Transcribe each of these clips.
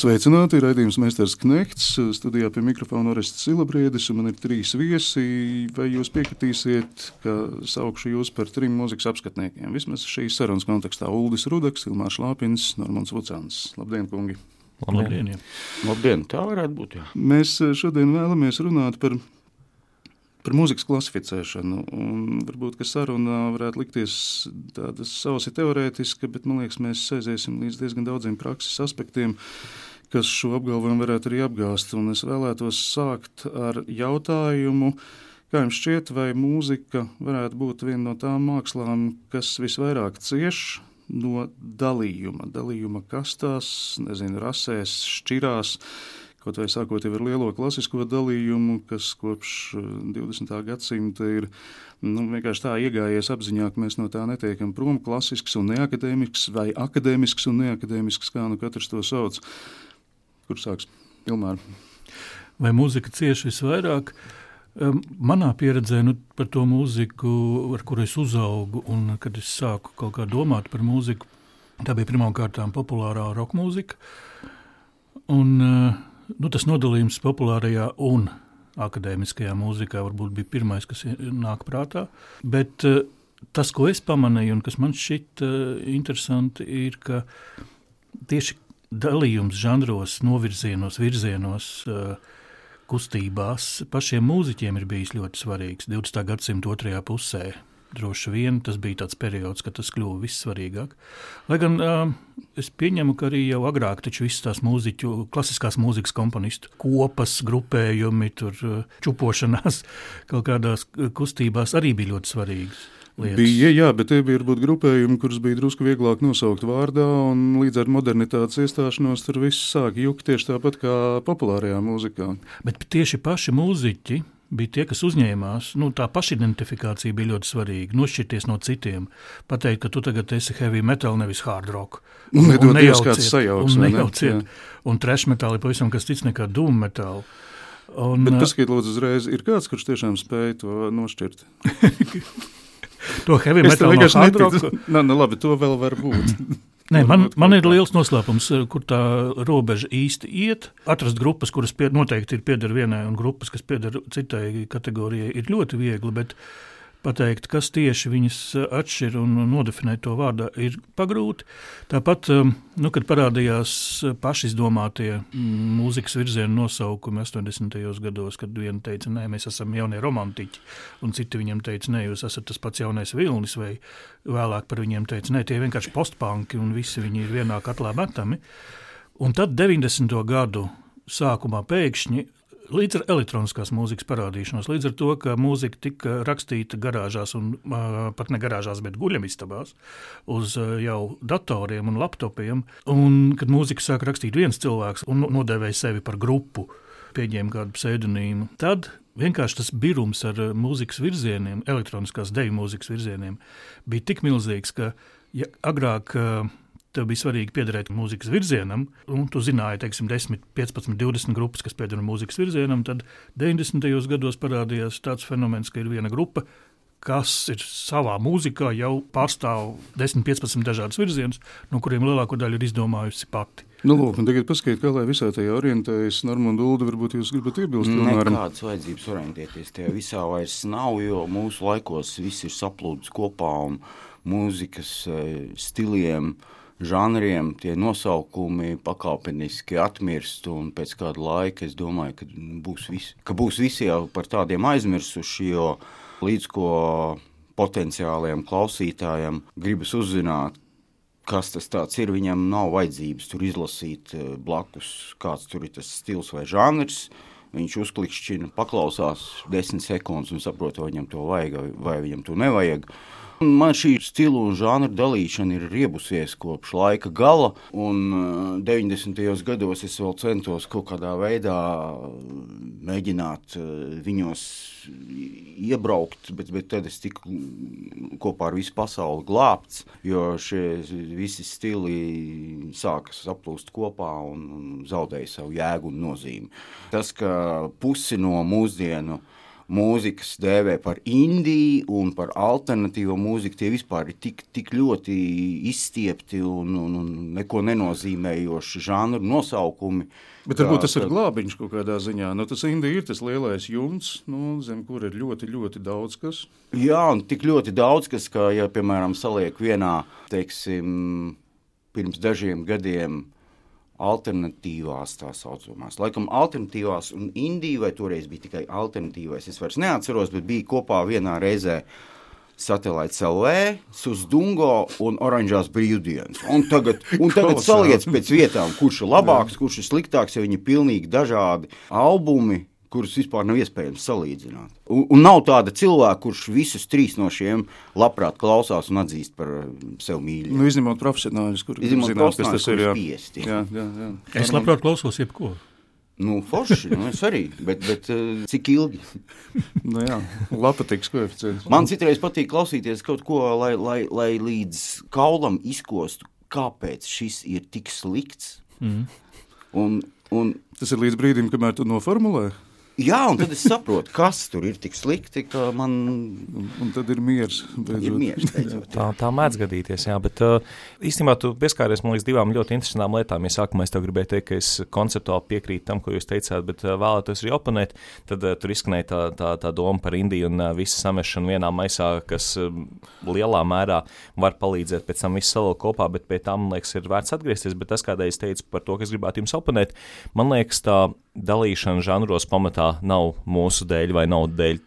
Sveicināti, raidījums Meistars Knekts. Studijā pie mikrofona Orests Silabriedis, un man ir trīs viesi. Vai jūs piekritīsiet, ka saukšu jūs par trim mūzikas apskatniekiem? Vismaz šīs sarunas kontekstā Uldis Rudaks, Ilmārs Lāpins, Normons Vucāns. Labdien, kungi! Labdien, jā. Labdien, tā varētu būt. Jā. Mēs šodien vēlamies runāt par, par mūzikas klasificēšanu. Un varbūt, ka saruna varētu likties tāda sausi teorētiska, bet man liekas, mēs aiziesim līdz diezgan daudziem prakses aspektiem, kas šo apgalvojumu varētu arī apgāst. Un es vēlētos sākt ar jautājumu. Kā jums šķiet, vai mūzika varētu būt viena no tām mākslām, kas visvairāk cieš no dalījuma, dalījuma kastās, nezinu, rasēs, šķirās, kaut vai sākot ar lielo klasisko dalījumu, kas kopš 20. gadsimta ir nu, vienkārši tā iegājies apziņā, ka mēs no tā netiekam prom, klasisks un neakadēmisks, vai akadēmisks un neakadēmisks, kā nu katrs to sauc. Kur sāks? Ilmār. Vai mūzika cieši visvairāk? Manā pieredzē nu, par to mūziku, ar kuru es uzaugu, un kad es sāku kaut kā domāt par mūziku, tā bija pirmkārt populārā roka mūzika. Un, nu, tas nodalījums populārajā un akadēmiskajā mūzikā varbūt bija pirmais, kas nāk prātā. Bet tas, ko es pamanīju, un kas man šķiet interesanti, ir, ka tieši dalījums žanros, novirzienos, virzienos. Uh, kustībās pašiem mūziķiem ir bijis ļoti svarīgs 20. gadsimta otrajā pusē. Droši vien tas bija tāds periods, kad tas kļuva vissvarīgāk. Lai gan uh, es pieņemu, ka arī jau agrāk visas tās mūziķu, klasiskās mūzikas komponistu kopas, grupējumi, tur, uh, čupošanās kaut kādās kustībās arī bija ļoti svarīgas. Lietas. Bija, jā, bet tie bija varbūt grupējumi, kurus bija drusku vieglāk nosaukt vārdā, un līdz ar modernitātes iestāšanos tur viss sāk jukt tieši tāpat kā populārajā mūzikā. Bet tieši paši mūziķi bija tie, kas uzņēmās. Nu, tā pašidentifikācija bija ļoti svarīga. Nošķirties no citiem. Pateikt, ka tu tagad esi heavy metal, nevis hard rock. Un, un, nejauciet, sajauks, un, nejauciet. Ne? un trash metal ir pavisam kas cits nekā doom metal. Un, Bet lūdzu, uzreiz, ir kāds, kurš tiešām spēj to nošķirt? to heavy metal no hard rock. Nē, nu labi, to vēl var būt. Nē, man, man ir liels noslēpums, kur tā robeža īsti iet. Atrast grupas, kuras pie, noteikti ir pieder vienai, un grupas, kas pieder citai kategorijai, ir ļoti viegli. Bet pateikt, kas tieši viņas atšķir un nodefinēt to vārdā, ir pagrūti. Tāpat, nu, kad parādījās pašizdomātie mūzikas virzienu nosaukumi 80. gados, kad viena teica, nē, mēs esam jaunie romantiķi, un citi viņam teica, nē, jūs esat tas pats jaunais vilnis, vai vēlāk par viņiem teica, nē, tie vienkārši postpanki, un visi viņi ir vienā katlā metami. Un tad 90. gadu sākumā pēkšņi Līdz ar elektroniskās mūzikas parādīšanos, līdz ar to, ka mūzika tika rakstīta garāžās, un uh, pat ne garāžās, bet guļamistabās, uz uh, jau datoriem un laptopiem, un kad mūziku sāk rakstīt viens cilvēks un nodēvēja sevi par grupu, pieņēma kādu pseidonīmu, tad vienkārši tas birums ar mūzikas virzieniem, elektroniskās deju mūzikas virzieniem, bija tik milzīgs, ka ja agrāk uh, tev bija svarīgi piederēt mūzikas virzienam, un tu zināji, teiksim, 10, 15, 20 grupas, kas pieder mūzikas virzienam, tad 90. gados parādījās tāds fenomens, ka ir viena grupa, kas ir savā mūzikā jau pārstāv 10, 15 dažādus virzienus, no kuriem lielāko daļu ir izdomājusi pati. Nu, lūk, tagad paskatīt, kā lai visā tajā orientējas. Normanda Ulda, varbūt jūs gribat iebilst? Nekādas vajadzības orientēties tajā visā vairs nav, jo mūsu laikos viss ir saplūdis kopā un mūzikas stiliem uh, žanriem tie nosaukumi pakāpeniski atmirst, un pēc kāda laika es domāju, ka būs visi, ka būs visi jau par tādiem aizmirsuši, jo līdz ko potenciāliem klausītājiem gribas uzzināt, kas tas ir. Viņam nav vajadzības tur izlasīt eh, blakus, kāds tur ir tas stils vai žanrs. Viņš uzklikšķina, paklausās desmit sekundes un saprot, vai viņam to vajag vai viņam to nevajag. Man šī stila un žanra dalīšana ir riebusies kopš laika gala, un uh, 90. gados es vēl centos kaut kādā veidā mēģināt uh, viņos iebraukt, bet, bet tad es tiku kopā ar visu pasauli glābts, jo šie visi stili sākas saplūst kopā un, un zaudēja savu jēgu un nozīmi. Tas, ka pusi no mūsdienu mūzikas dēvē par indiju un par alternatīvo mūziku, tie vispār ir tik, tik ļoti izstiepti un, un, un neko nenozīmējoši žanru nosaukumi. Bet varbūt tas ir glābiņš kaut kādā ziņā. Nu, tas Indija ir tas lielais jumts, nu, zem kur ir ļoti, ļoti daudz kas. Jā, un tik ļoti daudz kas, ka, ja, piemēram, saliek vienā, teiksim, pirms dažiem gadiem alternatīvās tā saucamās. Laikam alternatīvās un Indija, vai toreiz bija tikai alternatīvais, es vairs neatceros, bet bija kopā vienā reizē Satelīts LV, Susdungo un Oranžās brīvdienas. Un tagad, un tagad saliec pēc vietām, kurš ir labāks, kurš ir sliktāks, ja viņi ir pilnīgi dažādi albumi, kurus vispār nav iespējams salīdzināt. Un, un nav tāda cilvēka, kurš visus trīs no šiem labprāt klausās un atzīst par sevi mīļu. Nu, izņemot profesionāļus, kuriem Izņemot zināt, kas tas ir. Jā, kurus spiesti. jā, jā, jā. Es labprāt klausos jebko. Nu, forši, nu, es arī, bet, bet eh, cik ilgi? Nu, jā. Lapatiks koeficients. Man citreiz patīk klausīties kaut ko, lai, lai, lai līdz kaulam izkostu, kāpēc šis ir tik slikts. Mm. Un, un, Tas ir līdz brīdim, kamēr tu noformulē, jā, un tad es saprotu, kas tur ir tik slikti, ka man un, tad ir miers. ir beidzot. Tā, tā mēdz gadīties, jā, bet uh, īstenībā tu pieskāries man līdz divām ļoti interesantām lietām. Ja sākumā es tev gribēju teikt, ka es konceptuāli piekrītu tam, ko jūs teicāt, bet uh, vēlētos arī oponēt, tad uh, tur izskanēja tā, tā, tā doma par Indiju un uh, visu samešanu vienā maisā, kas uh, lielā mērā var palīdzēt pēc tam visu savilkt kopā, bet pie tā, man liekas, ir vērts atgriezties. Bet tas, kādēļ es teicu par to, ka es gribētu jums oponēt, man liekas, tā dalīšana žanros pamatā nav mūsu dēļ vai nav dēļ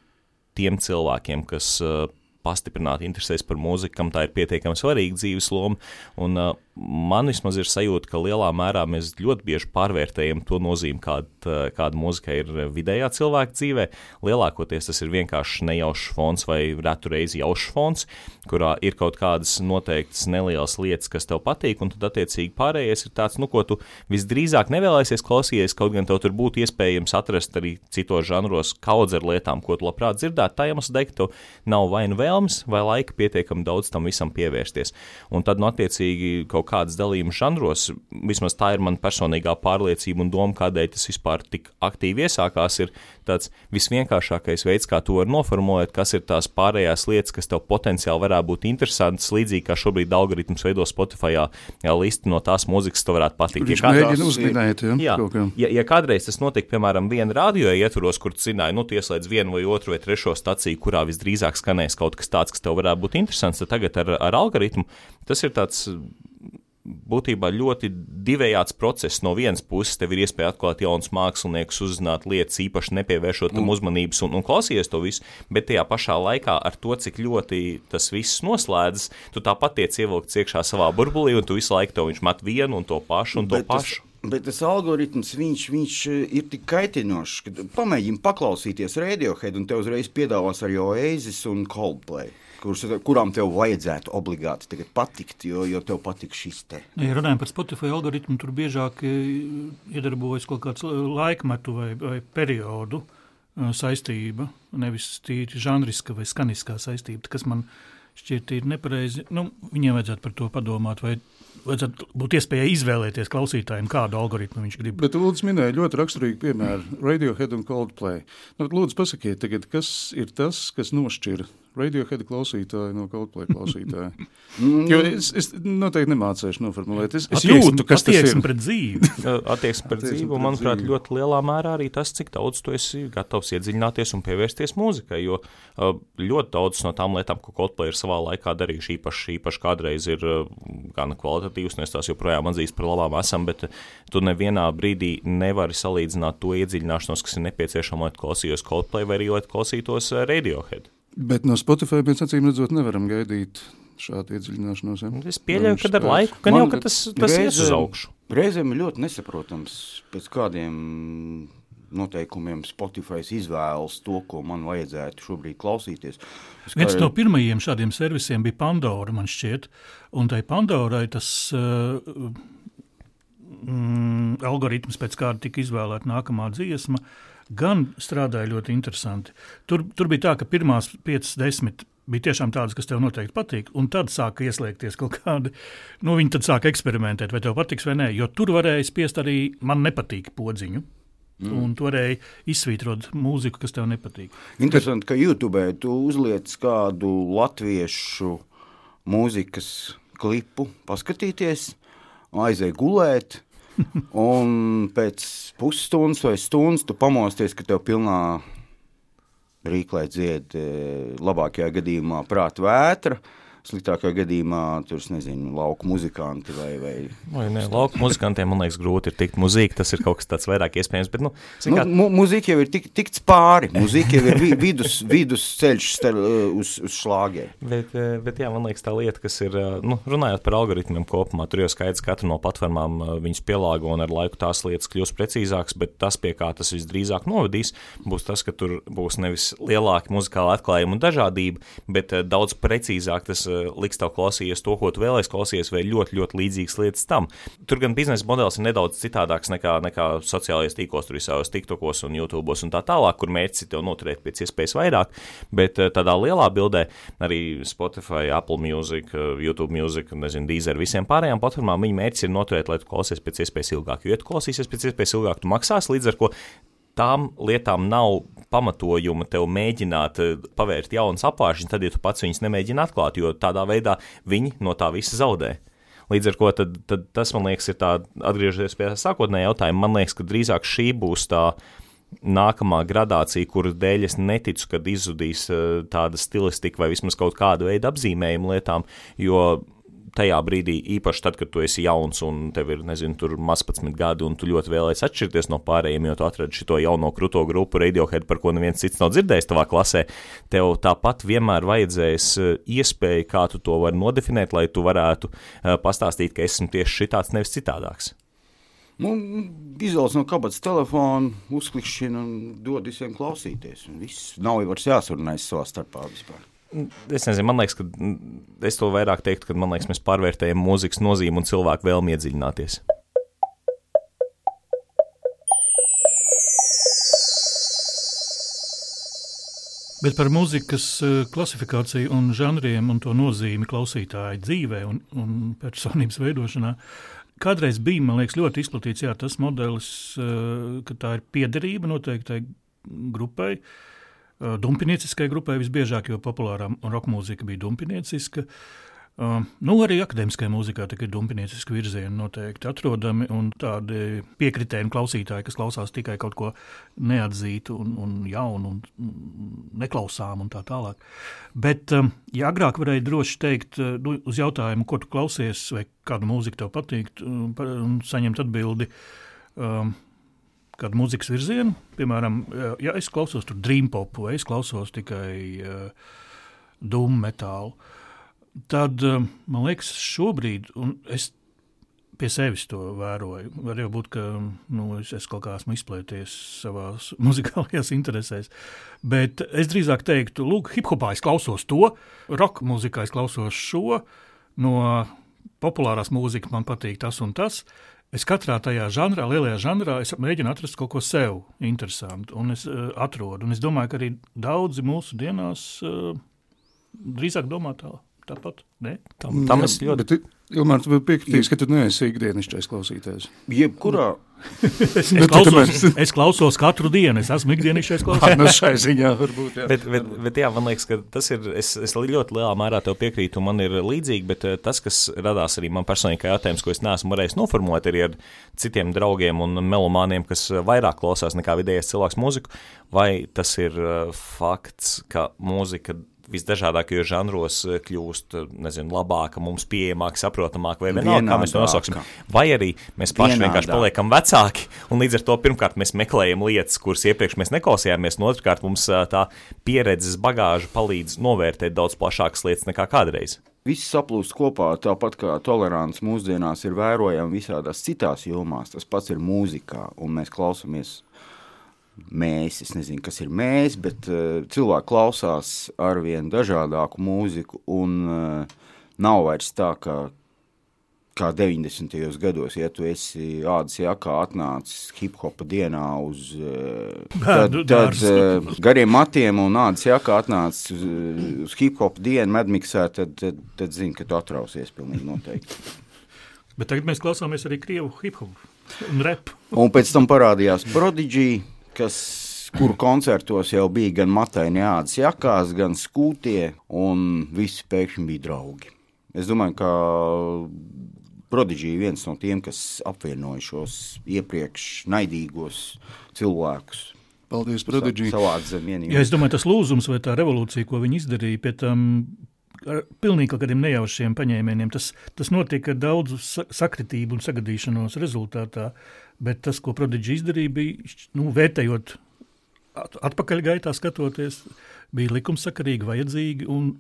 tiem cilvēkiem, kas uh, pastiprināti interesēs par mūziku, kam tā ir pietiekami svarīga dzīves loma. Un, uh, man vismaz ir sajūta, ka lielā mērā mēs ļoti bieži pārvērtējam to nozīmi, kāda, uh, kāda mūzika ir vidējā cilvēka dzīvē. Lielākoties tas ir vienkārši nejaušs fons vai retu reizi jaušs fons, kurā ir kaut kādas noteiktas nelielas lietas, kas tev patīk, un tad attiecīgi pārējais ir tāds, nu, ko tu visdrīzāk nevēlēsies klausīties, kaut gan tev tur būtu iespējams atrast arī citos žanros kaudz ar lietām, ko tu labprāt dzirdētu. Tā iemesla dēļ, ka tev nav vai nu vēlmes, vai laika pietiekami daudz tam visam pievērsties. Un tad, nu, attiecīgi, kaut kādas dalījumas žanros, vismaz tā ir mana personīgā pārliecība un doma, kādēļ tas vispār tik aktīvi iesākās, ir tāds visvienkāršākais veids, kā to var noformulēt, kas ir tās pārējās lietas, kas tev potenciāli varētu būt interesantas, līdzīgi kā šobrīd algoritms veido Spotify listi no tās mūzikas, kas tev varētu patikt. Ja kādreiz- uzminēt, ja, Jā, ja, ja kādreiz tas notika, piemēram, vienā radio ietvaros, kur tu zināji, nu, ieslēdz vienu vai otru vai trešo staciju, kurā visdrīzāk skanēs kaut kas tāds, kas tev varētu būt interesants, tad tagad ar, ar algoritmu tas ir tāds. Būtībā ļoti divējāds process. No vienas puses, tev ir iespēja atklāt jaunus māksliniekus, uzzināt lietas, īpaši nepievēršot tam uzmanības un, un klausīties to visu, bet tajā pašā laikā ar to, cik ļoti tas viss noslēdzas, tu tāpat tiec ievilkts iekšā savā burbulī, un tu visu laiku to viņš met vienu un to pašu un to Bet tas- pašu. Bet tas algoritms viņš, viņš eh, ir tik kaitinošs, ka pamēģini paklausīties Radiohead, un te uzreiz piedāvās arī Oasis un Coldplay, kurus, kurām tev vajadzētu obligāti patikt, jo, jo tev patīk šis te. Ja runājam par Spotify algoritmu, tur biežāk eh, iedarbojas kaut kāds laikmetu vai, vai periodu eh, saistība, nevis tīri žanriska vai skaniskā saistība, kas man šķiet ir nepareizi. Nu, viņiem vajadzētu par to padomāt, vai vajadzētu būt iespējai izvēlēties klausītājiem, kādu algoritmu viņš grib. Bet Lūdzu minēja ļoti raksturīgu piemēru - Radiohead un Coldplay. Nu, lūdzu, pasakiet, tagad, kas ir tas, kas nošķir Radiohead klausītāju no Coldplay klausītāja? Jo es, es noteikti nemācīšu noformulēt. Es, es Attieksme- jūtu, kas tas ir. attieksme pret dzīvi. Attieksme pret dzīvi, un, manuprāt, dzīvi. ļoti lielā mērā arī tas, cik daudz tu esi gatavs iedziļināties un pievērsties mūzikai. Jo ļoti daudz no tām lietām, ko Coldplay ir savā laikā darījuši, īpaši, īpaši kādreiz ir gan kvalitatīvas, un es tās joprojām atzīstu par labām esam, bet tu nevienā brīdī nevari salīdzināt to iedziļināšanos, kas ir nepieciešama, lai klausītos Coldplay vai arī lai klausītos Radiohead. Bet no Spotify mēs acīm redzot nevaram gaidīt šādu iedziļināšanos. Ja? Es pieļauju, ka ar laiku, ka jau tas, tas ies uz reizēm- augšu. Reizēm ir ļoti nesaprotams, pēc kādiem noteikumiem Spotify izvēlas to, ko man vajadzētu šobrīd klausīties. Es Viens kā- no pirmajiem šādiem servisiem bija Pandora, man šķiet. Un tai Pandorai tas uh, mm, algoritms, pēc kāda tika izvēlēta nākamā dziesma, gan strādāja ļoti interesanti. Tur, tur bija tā, ka pirmās 5, 10 bija tiešām tādas, kas tev noteikti patīk, un tad sāka ieslēgties kaut kādi. Nu, viņi tad sāka eksperimentēt, vai tev patiks vai nē, jo tur varēja spiest arī man nepatīk podziņu. Mm. Un tu varēji izsvītrot mūziku, kas tev nepatīk. Interesanti, ka YouTube tu uzliec kādu latviešu mūzikas klipu, paskatīties, aizēj gulēt. Un pēc pusstundas vai stundas tu pamosties, ka tev pilnā rīklē dzied eh, labākajā gadījumā prāta vētra, sliktākajā gadījumā tur, es nezinu, lauku muzikanti vai, vai Vai ne, lauku muzikantiem, man liekas, grūti ir tikt muzika, tas ir kaut kas tāds vairāk iespējams, bet, nu, Nu, kā, mu, mūzika jau ir tik, tikts pāri. Mūzika jau ir vi, vidus, vidus ceļš star, uz, uz šlāgiem. Bet, eh, bet jā, man liekas, tā lieta, kas ir, eh, nu, runājot par algoritmiem kopumā, tur jau skaidrs, ka katra no platformām eh, viņas pielāgo un ar laiku tās lietas kļūs precīzākas, bet tas, pie kā tas visdrīzāk novedīs, būs tas, ka tur būs nevis lielāka muzikāla atklājuma un dažādība, bet eh, daudz precīzāk tas eh, liks tev klausīties to, ko tu vēlēsies klausīties, vai ļoti, ļoti līdzīgas lietas tam. Tur gan biznesa modelis ir nedaudz citādāks nekā, nekā sociālajos tīklos, tur visādos TikTokos un YouTube un tā tālāk, kur mērķis ir tev noturēt pēc iespējas vairāk, bet eh, tādā lielā bildē arī Spotify, Apple Music, eh, YouTube Music, nezinu, Deezer, visiem pārējām platformām viņa mērķis ir noturēt, lai tu klausies pēc iespējas ilgāk, jo, ja tu klausīsies pēc iespējas ilgāk, tu maksās līdz ar ko tām lietām nav pamatojuma tev mēģināt eh, pavērt jaunas apgāžņas, tad, ja tu pats viņus nemēģini atklāt, jo tādā veidā viņi no tā visa zaudē. Līdz ar to tad, tad tas, man liekas, ir tā, atgriežoties pie sākotnējā jautājuma, man liekas, ka drīzāk šī būs tā nākamā gradācija, kuras dēļ es neticu, ka izzudīs eh, tāda stilistika vai vismaz kaut kāda veida apzīmējuma lietām, jo tajā brīdī, īpaši tad, kad tu esi jauns un tev ir, nezinu, tur maz 11 gadi, un tu ļoti vēlēsies atšķirties no pārējiem, jo tu atradi šo jauno krūto grupu Radiohead, par ko neviens cits nav dzirdējis tavā klasē, tev tāpat vienmēr vajadzēs eh, iespēja, kā tu to vari nodefinēt, lai tu varētu eh, pastāstīt, ka esmu tieši šitāds, nevis citādāks. Nu, Izvēlas no kabatas telefona, uzklikšķina un dod visiem klausīties. Un Viss nav jau vairs jāsarunājas savā starpā vispār. Es nezinu, man liekas, ka es to vairāk teiktu, ka liekas, mēs pārvērtējam mūzikas nozīmi un cilvēku vēlmi iedziļināties. Bet par mūzikas eh, klasifikāciju un žanriem un to nozīmi klausītāju dzīvē un, un personības veidošanā. Kādreiz bija, man liekas, ļoti izplatīts jā, tas modelis, eh, ka tā ir piederība noteiktai grupai, eh, dumpinieciskai grupai visbiežāk, jo populārā roka mūzika bija dumpinieciska. Uh, nu, arī akadēmiskajā mūzikā ir dumpinieciski virzieni noteikti atrodami, un tādi piekritēji klausītāji, kas klausās tikai kaut ko neatzītu, un, un jaunu, un neklausām, un tā tālāk. Bet, um, ja agrāk varēja droši teikt, nu, uz jautājumu, ko tu klausies, vai kādu mūziku tev patīk, un saņemt atbildi. Um, Kādu mūzikas virzienu, piemēram, uh, ja es klausos tur dream popu, vai es klausos tikai uh, dūmu metālu, tad um, man liekas, šobrīd, un es pie sevis to vēroju, var jau būt, ka nu, es, es kaut kā esmu izplēties savā muzikālajās interesēs, bet es drīzāk teiktu, lūk, hip-hopā es klausos to, roka mūzikā es klausos šo, no populārās mūzikas man patīk tas un tas. Es katrā tajā žanrā, lielajā žanrā, es mēģinu atrast kaut ko sev interesantu, un es uh, atrodu. Un es domāju, ka arī daudzi mūsu dienās uh, drīzāk domā tā, tāpat. Ne? Tam, tam es ļoti. Bet, Ilmār, tu piekritīs, ka tu neesi ikdienišķais klausītājs. Jebkurā Es, Nu, es, tu klausos, es klausos katru dienu, es esmu ikdienišķais Ah, klausītājs. nu šai ziņā varbūt, jā. Bet, bet, bet jā, man liekas, ka tas ir. Es, es ļoti lielā mērā tev piekrītu, un man ir līdzīgi, bet eh, tas, kas radās arī man personīgi, kā jautājums, ko es neesmu varējis noformulēt, arī ar citiem draugiem un melomāniem, kas vairāk klausās nekā vidējais cilvēks mūziku, vai tas ir eh, fakts, ka mūzika visdažādākajos žanros eh, kļūst eh, nezinu, labāka, mums pieejamāka, saprotamāka, vai vienalga, kā mēs to nosauksim. Vai arī mēs paši vienkārši Vienādāk. paliekam vecāki, un līdz ar to pirmkārt mēs meklējam lietas, kuras iepriekš mēs neklausījāmies, un otrkārt mums ā, tā pieredzes bagāža palīdz novērtēt daudz plašākas lietas nekā kādreiz. viss saplūst kopā, tāpat kā tolerants mūsdienās ir vērojama visādās citās jomās. Tas pats ir mūzikā, un mēs klausāmies mēs, es nezinu, kas ir mēs, bet uh, cilvēki klausās arvien dažādāku mūziku, un uh, nav vairs tā, ka kā 90. gados, ja tu esi ādas jakā atnācis hip hopa dienā uz tad, tad, uh, gariem matiem un ādas jakā atnācis uz, uz hip hopa dienu medmiksē, tad, tad, tad zini, ka tu atrausies pilnīgi noteikti. Bet tagad mēs klausāmies arī krievu hip hopu un repu. Un pēc tam parādījās Prodigy, kas kuru koncertos jau bija gan mataini ādas jakās, gan skūtie, un visi pēkšņi bija draugi. Es domāju, ka Prodigy ir viens no tiem, kas apvienoja šos iepriekš naidīgos cilvēkus. Paldies, Prodigy. Ja es domāju, tas lūzums vai tā revolūcija, ko viņi izdarīja, pie tam ar pilnīgi kaut kādiem nejaušiem paņēmieniem. Tas, tas notika daudzu sakritību un sagadīšanos rezultātā, bet tas, ko Prodigy izdarīja, bija, nu, vērtējot atpakaļgaitā skatoties, bija likumsakarīgi, vajadzīgi un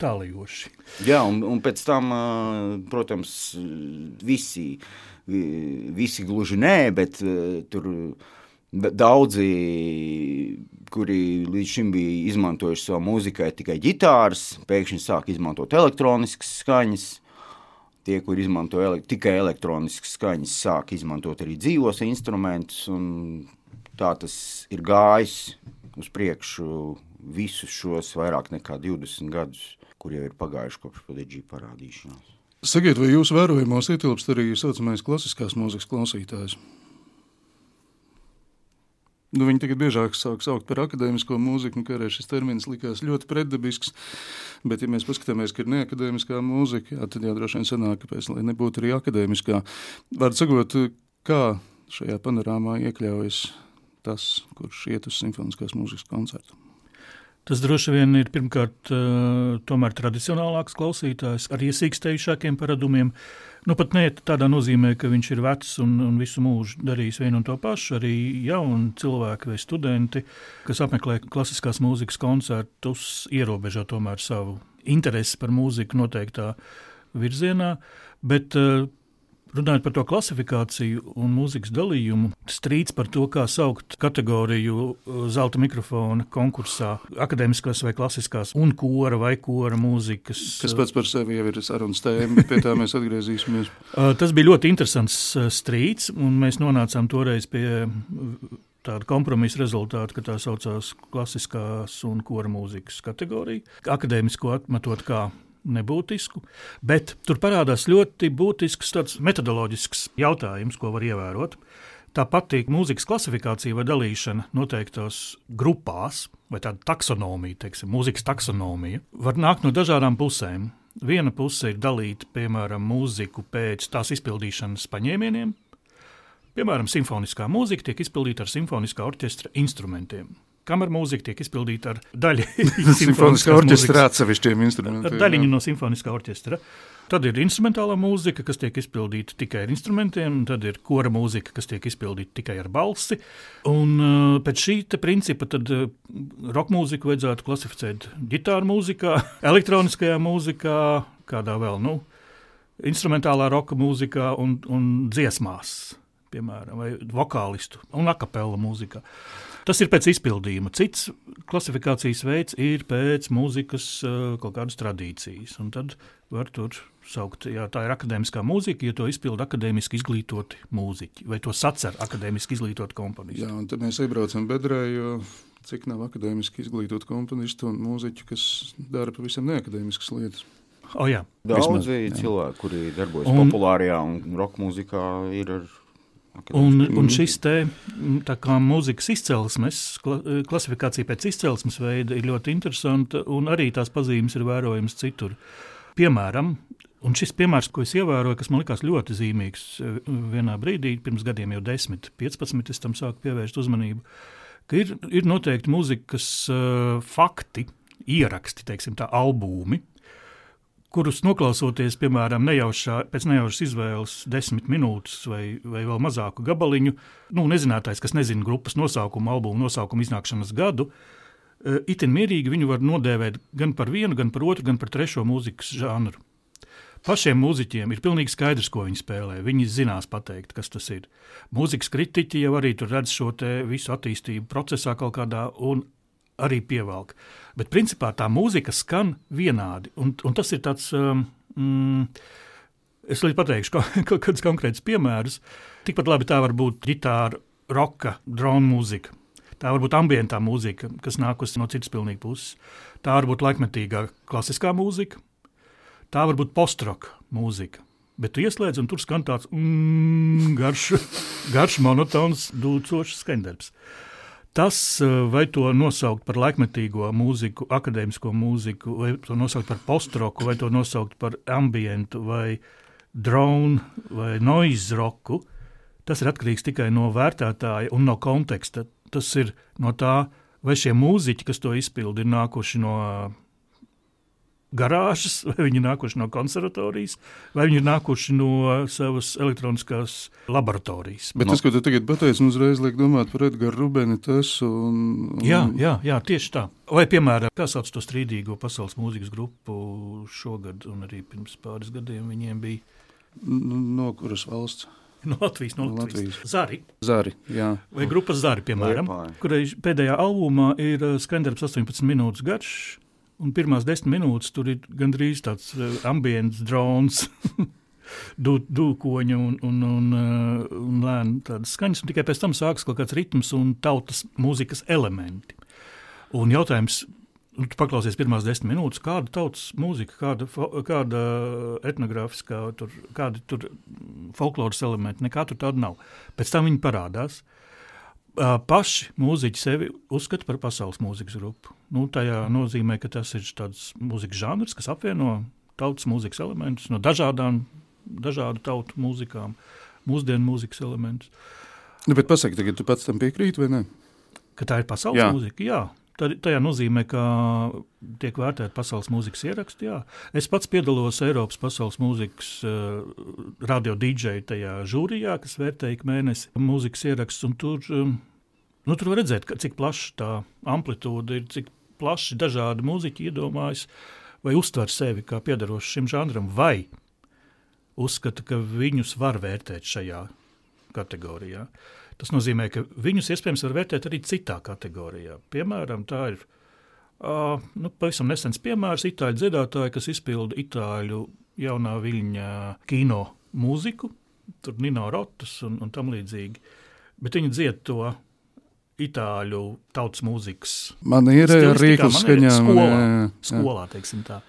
tālajoši. Jā, un, un pēc tam, protams, visi, visi gluži nē, bet tur daudzi, kuri līdz šim bija izmantojuši savā mūzikai tikai ģitāras, pēkšņi sāk izmantot elektroniskas skaņas. Tie, kur izmanto ele tikai elektroniskas skaņas, sāk izmantot arī dzīvos instrumentus. Tā tas ir gājis uz priekšu visus šos vairāk nekā 20 gadus kur jau ir pagājuši kopš Prodigy parādīšanās. Sakiet, vai jūsu vērojumos ietilpst arī saucamais klasiskās mūzikas klausītājs? Nu, viņi tagad biežāk sāk saukt par akadēmisko mūziku, un kādreiz šis termins likās ļoti pretdabisks. Bet, ja mēs paskatāmies, ka ir neakadēmiskā mūzika, jā, tad jau droši vien sanāk, kāpēc, lai nebūtu arī akadēmiskā. Var sakot, kā šajā panorāmā iekļaujas tas, kurš iet uz simfoniskās mūzikas koncertu. Tas droši vien ir pirmkārt tomēr tradicionālāks klausītājs ar iesīkstējušākiem paradumiem. Nu, pat ne tādā nozīmē, ka viņš ir vecs un, un visu mūžu darījis vienu un to pašu. Arī jauni cilvēki vai studenti, kas apmeklē klasiskās mūzikas koncertus, ierobežo tomēr savu interesi par mūziku noteiktā virzienā. Bet Runājot par to klasifikāciju un mūzikas dalījumu, strīds par to, kā saukt kategoriju uh, zelta mikrofona konkursā, akadēmiskās vai klasiskās, un kora vai kora mūzikas. Kas pats par sevi jau ir sarunas tēma, bet pie tā mēs atgriezīsimies. Uh, tas bija ļoti interesants uh, strīds, un mēs nonācām toreiz pie tāda kompromisa rezultāta, ka tā saucās klasiskās un kora mūzikas kategorija. Akadēmisko atmetot kā nebūtisku, bet tur parādās ļoti būtisks metodoloģisks jautājums, ko var ievērot. Tā pati mūzikas klasifikācija vai dalīšana noteiktos grupās, vai tāda taksonomija, teiksim, mūzikas taksonomija, var nākt no dažādām pusēm. Viena puse ir dalīta, piemēram, mūziku pēc tās izpildīšanas paņēmieniem. Piemēram, simfoniskā mūzika tiek izpildīta ar simfoniskā orķestra instrumentiem kameras mūzika tiek izpildīta ar daļu simfoniskā orķestra atsevišķiem instrumentiem. Daļiņu no simfoniskā orķestra. Tad ir instrumentālā mūzika, kas tiek izpildīta tikai ar instrumentiem, tad ir kora mūzika, kas tiek izpildīta tikai ar balsi. Un, uh, pēc šī principa tad uh, roka mūziku vajadzētu klasificēt ģitāru mūzikā, elektroniskajā mūzikā, kādā vēl, nu, instrumentālā roka mūzikā un, un dziesmās, piemēram, vai vokālistu un akapela mūzikā. Tas ir pēc izpildījuma. Cits klasifikācijas veids ir pēc mūzikas kaut kādas tradīcijas. Un tad var tur saukt, ja tā ir akadēmiskā mūzika, ja to izpilda akadēmiski izglītoti mūziķi vai to sacer akadēmiski izglītoti komponisti. Jā, un tad mēs iebraucam bedrē, jo cik nav akadēmiski izglītotu komponistu un mūziķu, kas dara pavisam neakadēmiskas lietas. O, jā. Daudzi cilvēki, kuri darbojas un, populārajā un roka mūzikā, ir ar Un, un šis te kā, mūzikas izcelsmes, klasifikācija pēc izcelsmes veida ir ļoti interesanta, un arī tās pazīmes ir vērojamas citur. Piemēram, un šis piemērs, ko es ievēroju, kas man likās ļoti zīmīgs vienā brīdī, pirms gadiem jau 10, 15, es tam sāku pievērst uzmanību, ka ir, ir noteikti mūzikas uh, fakti, ieraksti, teiksim tā, albumi, kurus noklausoties, piemēram, nejaušā, pēc nejaušas izvēles, desmit minūtes vai, vai vēl mazāku gabaliņu, nu, nezinātājs, kas nezina grupas nosaukumu, albumu nosaukumu iznākšanas gadu, e, itin mierīgi viņu var nodēvēt gan par vienu, gan par otru, gan par trešo mūzikas žanru. Pašiem mūziķiem ir pilnīgi skaidrs, ko viņi spēlē. Viņi zinās pateikt, kas tas ir. Mūzikas kritiķi jau arī tur redz šo visu attīstību procesā kaut kādā un arī pievelk. Bet principā tā mūzika skan vienādi. Un, un tas ir tāds, um, mm, es līdz pateikšu kaut kādus konkrētus piemērus. Tikpat labi tā var būt ģitāra, roka, drona mūzika. Tā var būt ambientā mūzika, kas nākusi no citas pilnīgi puses. Tā var būt laikmetīgā klasiskā mūzika, tā var būt postroka mūzika. Bet tu ieslēdz, un tur skan tāds mm, garš, garš monotons, dūcošs skaņdarbs. Tas, eh, vai to nosaukt par laikmetīgo mūziku, akadēmisko mūziku, vai to nosaukt par postroku, vai to nosaukt par ambientu, vai drone, vai noise roku, tas ir atkarīgs tikai no vērtētāja un no konteksta. Tas ir no tā, vai šie mūziķi, kas to izpildi, ir nākuši no garāžas, vai viņi ir nākuši no konservatorijas, vai viņi ir nākuši no savas elektroniskās laboratorijas. Bet tas, ko tu tagad pateici, mums uzreiz liek domāt par Edgars Rubeni. Un, un... Jā, jā, jā, tieši tā. Vai, piemēram, kā sauc to strīdīgo pasaules mūzikas grupu šogad, un arī pirms pāris gadiem viņiem bija. No kuras valsts? No Latvijas, no Latvijas. Latvijas. Zari. Zari jā. Vai grupas Zari, piemēram, kurai pēdējā albumā ir skandarbs 18 minūtes garš, Un pirmās desmit minūtes tur ir gandrīz tāds uh, ambients, drons, dūkoņa un, un, un, uh, un lēna tādas skaņas. Un tikai pēc tam sākas kaut kāds ritms un tautas mūzikas elementi. Un jautājums, nu, tu paklausies pirmās desmit minūtes, kāda tautas mūzika, kāda, kāda etnogrāfiskā, tur, kādi tur folkloras elementi, nekā tur tāda nav. Pēc tam viņi parādās. Uh, paši mūziķi sevi uzskata par pasaules mūzikas grupu. Nu, tajā nozīmē, ka tas ir tāds mūzikas žanrs, kas apvieno tautas mūzikas elementus no dažādām, dažādu tautu mūzikām, mūsdienu mūzikas elementus. Nu, bet pasaki, tagad tu pats tam piekrīti vai ne? Ka tā ir pasaules jā. mūzika, jā. Tad, tajā nozīmē, ka tiek vērtēta pasaules mūzikas ieraksti. Jā. Es pats piedalos Eiropas pasaules mūzikas uh, radio dīdžeja tajā žūrijā, kas vērtē ik mēnesi mūzikas ierakstus. Tur, um, nu, tur var redzēt, ka, cik plaša tā amplitūda ir, cik plaši dažādi mūziķi iedomājas vai uztver sevi kā piedarošu šim žanram, vai uzskata, ka viņus var vērtēt šajā kategorijā. Uh, Tas nozīmē, ka viņus iespējams var vērtēt arī citā kategorijā. Piemēram, tā ir uh, nu, pavisam nesens piemērs itāļu dziedātāji, kas izpilda itāļu jaunā viļņa kino mūziku, tur Nino Rotas un, un tam līdzīgi. Bet viņi dzied to itāļu tautas mūzikas. Man ir rīkla skaņā. Skolā, skolā, teiksim tā.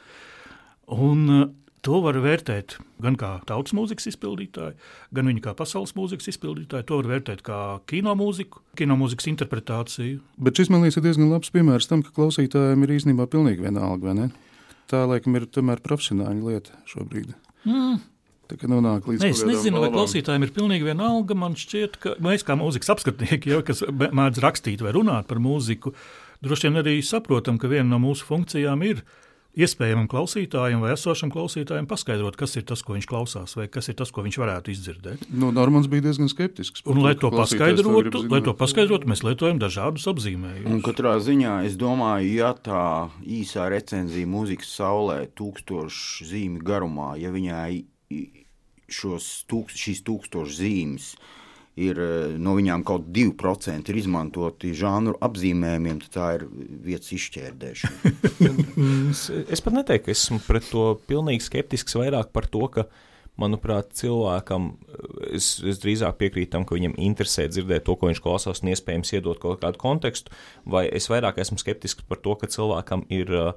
Un To var vērtēt gan kā tautas mūzikas izpildītāju, gan viņa kā pasaules mūzikas izpildītāju. To var vērtēt kā kino mūziku, kino mūzikas interpretāciju. Bet šis man liekas diezgan labs piemērs tam, ka klausītājiem ir īstenībā pilnīgi vienalga. Tā laikam ir tomēr profesionāla lieta šobrīd. Mm. Ne, es nezinu, vai klausītājiem ir pilnīgi vienalga. Man šķiet, ka mēs, kā mūzikas apskatnieki, jau, kas mēdz rakstīt vai runāt par mūziku, droši vien arī saprotam, ka viena no mūsu funkcijām ir iespējamam klausītājam vai esošam klausītājam paskaidrot, kas ir tas, ko viņš klausās, vai kas ir tas, ko viņš varētu izdzirdēt. Nu, Normans bija diezgan skeptisks. Un, lai to, paskaidrotu, lai to paskaidrotu, mēs lietojam dažādus apzīmējumus. Katrā ziņā es domāju, ja tā īsā recenzija mūzikas saulē, tūkstošu zīmju garumā, ja viņai šos tūkst, šīs tūkstošu zīmes ir eh, no viņām kaut 2% ir izmantoti žanru apzīmējumiem, tad tā ir vietas izšķērdēšana. es pat neteiktu, ka esmu pret to pilnīgi skeptisks vairāk par to, ka manuprāt, cilvēkam, es, es drīzāk piekrītu tam, ka viņam interesē dzirdēt to, ko viņš klausās, un iespējams iedot kaut kādu kontekstu, vai es vairāk esmu skeptisks par to, ka cilvēkam ir uh,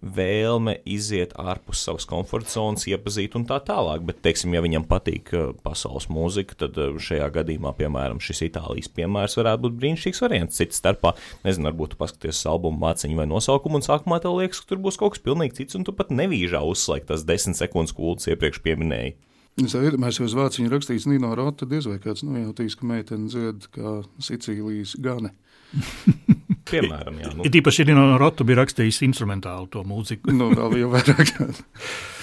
vēlme iziet ārpus savas komforta zonas, iepazīt un tā tālāk. Bet, teiksim, ja viņam patīk uh, pasaules mūzika, tad uh, šajā gadījumā, piemēram, šis Itālijas piemērs varētu būt brīnišķīgs variants. Cits starpā, nezinu, varbūt paskaties albumu māciņu vai nosaukumu, un sākumā tev liekas, ka tur būs kaut kas pilnīgi cits, un tu pat nevīžā uzslēgt tās desmit sekundes kūlus iepriekš pieminēji. Es iedomājos, uz vāciņu rakstīts Nino Rota, diez vai kāds nojautīs, ka meitene dzied kā Sicīlijas gane. Piemēram, jā. Nu. Ir īpaši Rino Rotu bija rakstījis instrumentālu to mūziku. nu, vēl jau vairāk.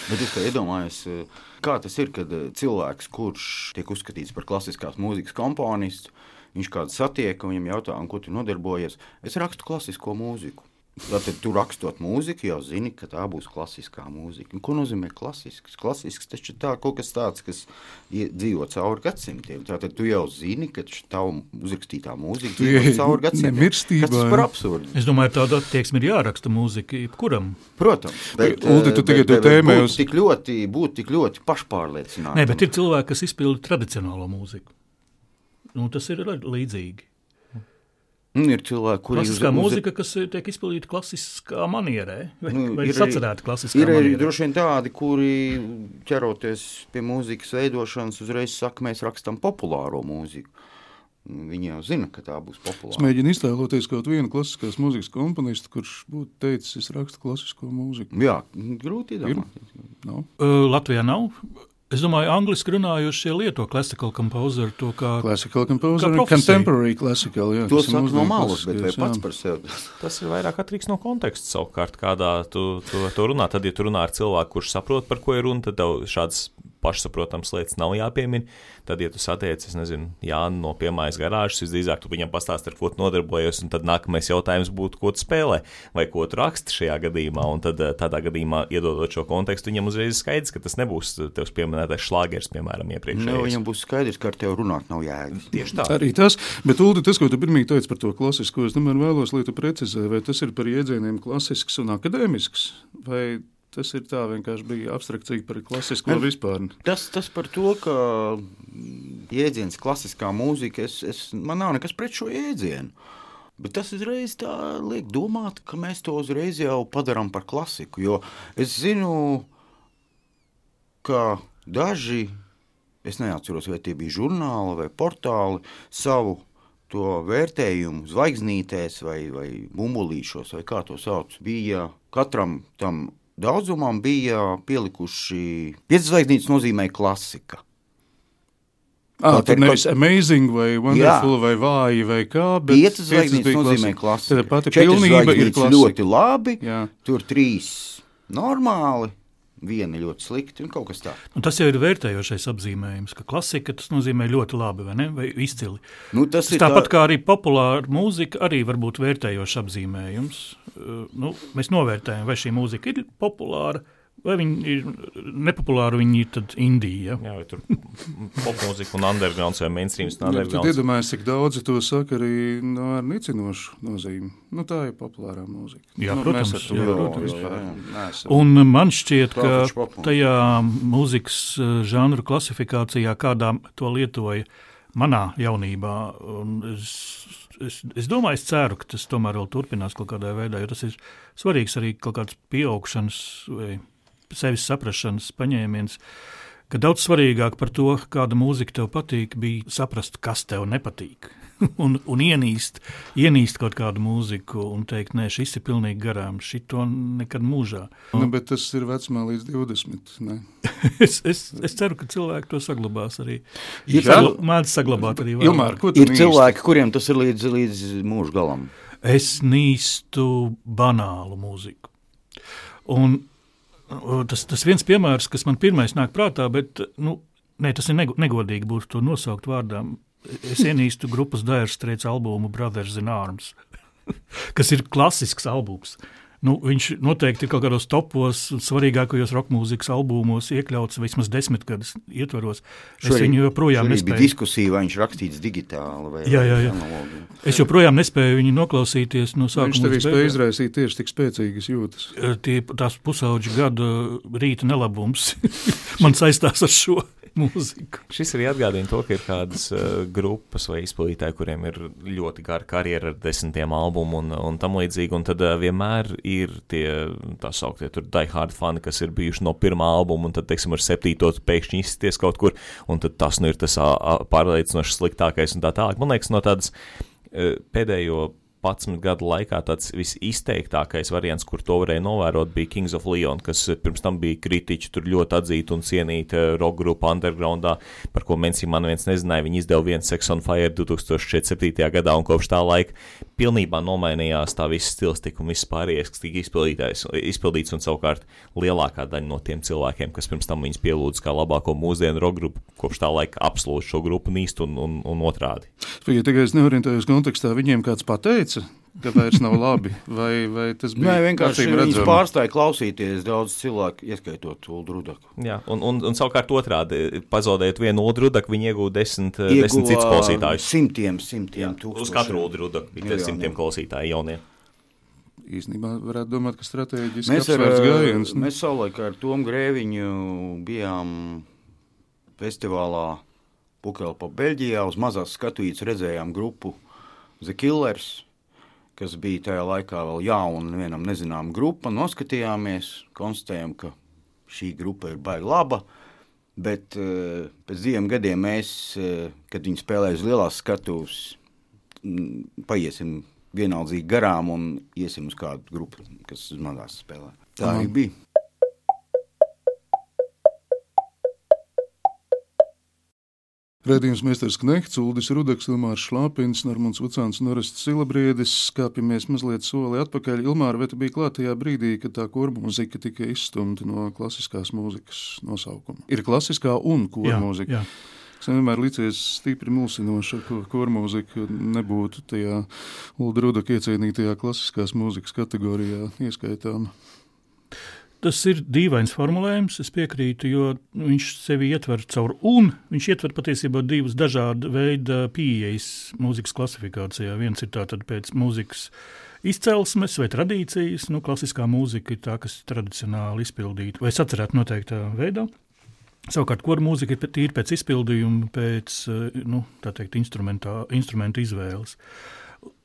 Bet es iedomājos, kā tas ir, kad cilvēks, kurš tiek uzskatīts par klasiskās mūzikas komponistu, viņš kādu satiek un viņam jautā, ko tu nodarbojies. Es rakstu klasisko mūziku. Tad tu rakstot mūziku, jau zini, ka tā būs klasiskā mūzika. Un ko nozīmē klasisks? Klasisks taču ir tā, kaut kas tāds, kas dzīvo cauri gadsimtiem. Tātad tu jau zini, ka tava uzrakstītā mūzika ej cauri gadsimtiem. nemirstībā, Kas tas jā. par absurdu? Es domāju, tāda attieksme ir jāraksta mūzika jebkuram. Protams, bet, Uldi, tu eh, tagad bet tēmē uz- tik ļoti, būt tik ļoti pašpārliecinātam. Nē, bet ir cilvēki, kas izpilda tradicionālo mūziku. Nu, tas ir līdzīgi. Un ir cilvēki, kuri Klasiskā uz- mūzika, kas eh, tiek izpildīta klasiskā manierē, vai, Nu, vai ir arī- sacerēta klasiskā Ir arī manierē. droši vien tādi, kuri ķeroties pie mūzikas veidošanas, uzreiz saka, mēs rakstām populāro mūziku. Viņi jau zina, ka tā būs Es populāra. mēģinu iztēloties kaut vienu klasiskās mūzikas komponistu, kurš būtu teicis, es rakstu klasisko mūziku. Jā, grūti iedomāties. Nav. Uh, Latvijā nav. Es domāju, angliski runājošie lieto classical composer to kā Classical composer, Kā un profesija. contemporary classical. Jā, To saka no malas, bet vai pats par sevi? Tas ir vairāk atkarīgs no konteksta savukārt, kādā tu, tu to runā. Tad, ja tu runā ar cilvēku, kurš saprot, par ko ir runa, tad tev šādas pašsaprotamas lietas nav jāpiemina. Tad, ja tu satiec, es nezinu, Jānu no piemājas garāžas, visdrīzāk tu viņam pastāsti, ar ko tu nodarbojies, un tad nākamais jautājums būtu, ko tu spēlē vai ko tu raksti šajā gadījumā. Un tad eh, tādā gadījumā, iedodot šo kontekstu, viņam uzreiz skaidrs, ka tas nebūs tevs pieminētais šlāgers, piemēram, Nu, iepriekšējais. viņam būs skaidrs, ka ar tevi runāt nav jēgas. Tieši tā. Arī tas, bet Uldi, tas, ko tu pirmie teici par to klasisko, es tomēr vēlos, lai tu precizē, vai tas ir par jēdzieniem klasisks un akadēmisks, vai tas ir tā vienkārši bija abstrakcija par klasisko Ne. vispār. Tas, tas par to, ka jēdziens klasiskā mūzika, es, es, man nav nekas pret šo jēdzienu. Bet tas uzreiz liek domāt, ka mēs to uzreiz jau padarām par klasiku. Jo es zinu, ka daži, es neatceros, vai tie bija žurnāli vai portāli, savu to vērtējumu zvaigznītēs vai, vai bumbulīšos, vai kā to sauc, bija katram tam daudzumam bija pielikuši piecas zvaigznītes nozīmē klasika. Ah, tur ir nevis amazing vai wonderful vai vāji vai kā, Piecas zvaigznītes nozīmē klasika. Tad pati pilnība ir klasika. ļoti labi, Jā. tur trīs normāli, viena ļoti slikti un kaut kas tāds. Un tas jau ir vērtējošais apzīmējums, ka klasika tas nozīmē ļoti labi vai, ne, vai izcili. Nu, tas ir Tāpat tā, kā arī populāra mūzika, arī var būt vērtējošs apzīmējums. Uh, Nu, mēs novērtējam, vai šī mūzika ir populāra, vai viņa ir nepopulāra, viņa ir tad Indija. Jā, vai tur popmūzika un undergrounds vai mainstreams un Nu, Tad undergrounds. iedomājieties, cik daudzi to saka arī no, ar nicinošu nozīmi. Nu, tā ir populārā mūzika. Jā, nu, protams, mēs ar to jā, protams, vispār jā, neesam. Un man šķiet, ka tajā mūzikas uh, žanru klasifikācijā, kādā to lietoja manā jaunībā, un es, es, es domāju, es ceru, ka tas tomēr vēl turpinās kaut kādā veidā, jo tas ir svarīgs arī kaut kāds pieaugšanas vai sevis saprašanas paņēmiens. Ka daudz svarīgāk par to, kāda mūzika tev patīk, bija saprast, kas tev nepatīk. un, un ienīst, ienīst kaut kādu mūziku un teikt, nē, šis ir pilnīgi garām, šito nekad mūžā. Nu, bet tas ir vecumā līdz 20. Ne? Es, es, es ceru, ka cilvēki to saglabās arī. Ir Sagla, Mēdz saglabāt arī. Ilmār, ir nīsti? cilvēki, kuriem tas ir līdz, līdz mūža galam. Es nīstu banālu mūziku. Un tas, tas viens piemērs, kas man pirmais nāk prātā, bet nu, ne, tas ir nego- negodīgi būtu to nosaukt vārdā. Es ienīstu grupas Dire Straits albumu Brothers in Arms, kas ir klasisks albums. Nu, viņš noteikti ir kaut kādos topos, svarīgākajos roka mūzikas albumos iekļauts vismaz desmit gadus ietvaros. Es Šorīt- viņu joprojām nespēju. diskusija, vai viņš rakstīts digitāli vai Jā, jā, jā. analogi. Es joprojām nespēju viņu noklausīties no sākuma. Viņš tev spēja izraisīt tieši tik spēcīgas jūtas. tie, tās pusauģa gada rīta nelabums man saistās ar šo mūziku. Šis arī atgādina to, ka ir kādas uh, grupas vai izpildītāji, kuriem ir ļoti gara karjera ar desmitiem albumu un, un tam līdzīgi. Un tad uh, vienmēr ir tie tā sauktie diehard fani, kas ir bijuši no pirmā albuma, un tad, teiksim, ar septīto pēkšņi izsties kaut kur, un tad tas nu ir tas pārliecinoši sliktākais un tā tālāk. Man liekas, no tādas uh, pēdējo 11 gadu laikā tāds visizteiktākais variants, kur to varēja novērot, bija Kings of Leon, kas pirms tam bija kritiķi, tur ļoti atzīta un cienīta rock grupa undergroundā, par ko Mensī man viens nezināja. Viņi izdeva vienu Sex on Fire 2007. gadā, un kopš tā laika pilnībā nomainījās tā viss stils, tik un viss pārējais, kas tika izpildīts, un savukārt lielākā daļa no tiem cilvēkiem, kas pirms tam viņus pielūdz kā labāko mūsdienu rock grupu, kopš tā laika absolūti šo grupu nīst un, un, un otrādi. Ja tikai es neorientējos kontekstā, viņiem kāds pateica, ka vairs nav labi, vai, vai tas bija Nē, vienkārši redzami? pārstāja klausīties daudz cilvēku, ieskaitot Ulu Rudaku. Jā, un, un, un savukārt otrādi, pazaudējot vienu udrudaku, viņi iegūta desmit, eh, desmit citus klausītājus. Simtiem, simtiem tūkstošiem. Uz katru udrudaku bija Miljoniem. simtiem klausītāju jaunie. Īsnībā varētu domāt, ka strateģiski Mēs, ar, gājiens. nu. mēs savulaik ar Tomu Grēviņu bijām festivālā Pukelpa Beļģijā. Uz mazās skatuvītes redzējām grupu The Killers, kas bija tajā laikā vēl jauna, vienam nezināma grupa. Noskatījāmies, konstatējām, ka šī grupa ir baigta laba. Bet uh, pēc diviem gadiem mēs, uh, kad viņi spēlēja uz lielās skatuves, paiesim vienaldzīgi garām un iesim uz kādu grupu, kas uz mazās spēlē. Tā arī bija. Radījums Mēsters Knehts, Uldis Rudaks, Ilmārs Šlāpins, Normons Vucāns un Orests Silabriedis. Skāpjamies mazliet soli atpakaļ. Ilmāra, vai tu biji klāt tajā brīdī, kad tā korma mūzika tika izstumta no klasiskās mūzikas nosaukuma? Ir klasiskā un korma mūzika. jā. Es vienmēr licies stipri mulsinoši, ka korma mūzika nebūtu tajā Ulda Rudaka iecienītajā klasiskās mūzikas kategorijā ieskaitāma. Tas ir dīvains formulējums, es piekrītu, jo viņš sevi ietver caur un. Viņš ietver patiesībā divas dažādas veida pieejas mūzikas klasifikācijā. Viens ir tātad pēc mūzikas izcelsmes vai tradīcijas, nu, klasiskā mūzika ir tā, kas tradicionāli izpildīta vai sacerēta noteiktā veidā. Savukārt, kur mūzika ir tīri pēc izpildījuma, pēc eh, nu, teikt, instrumentu izvēles.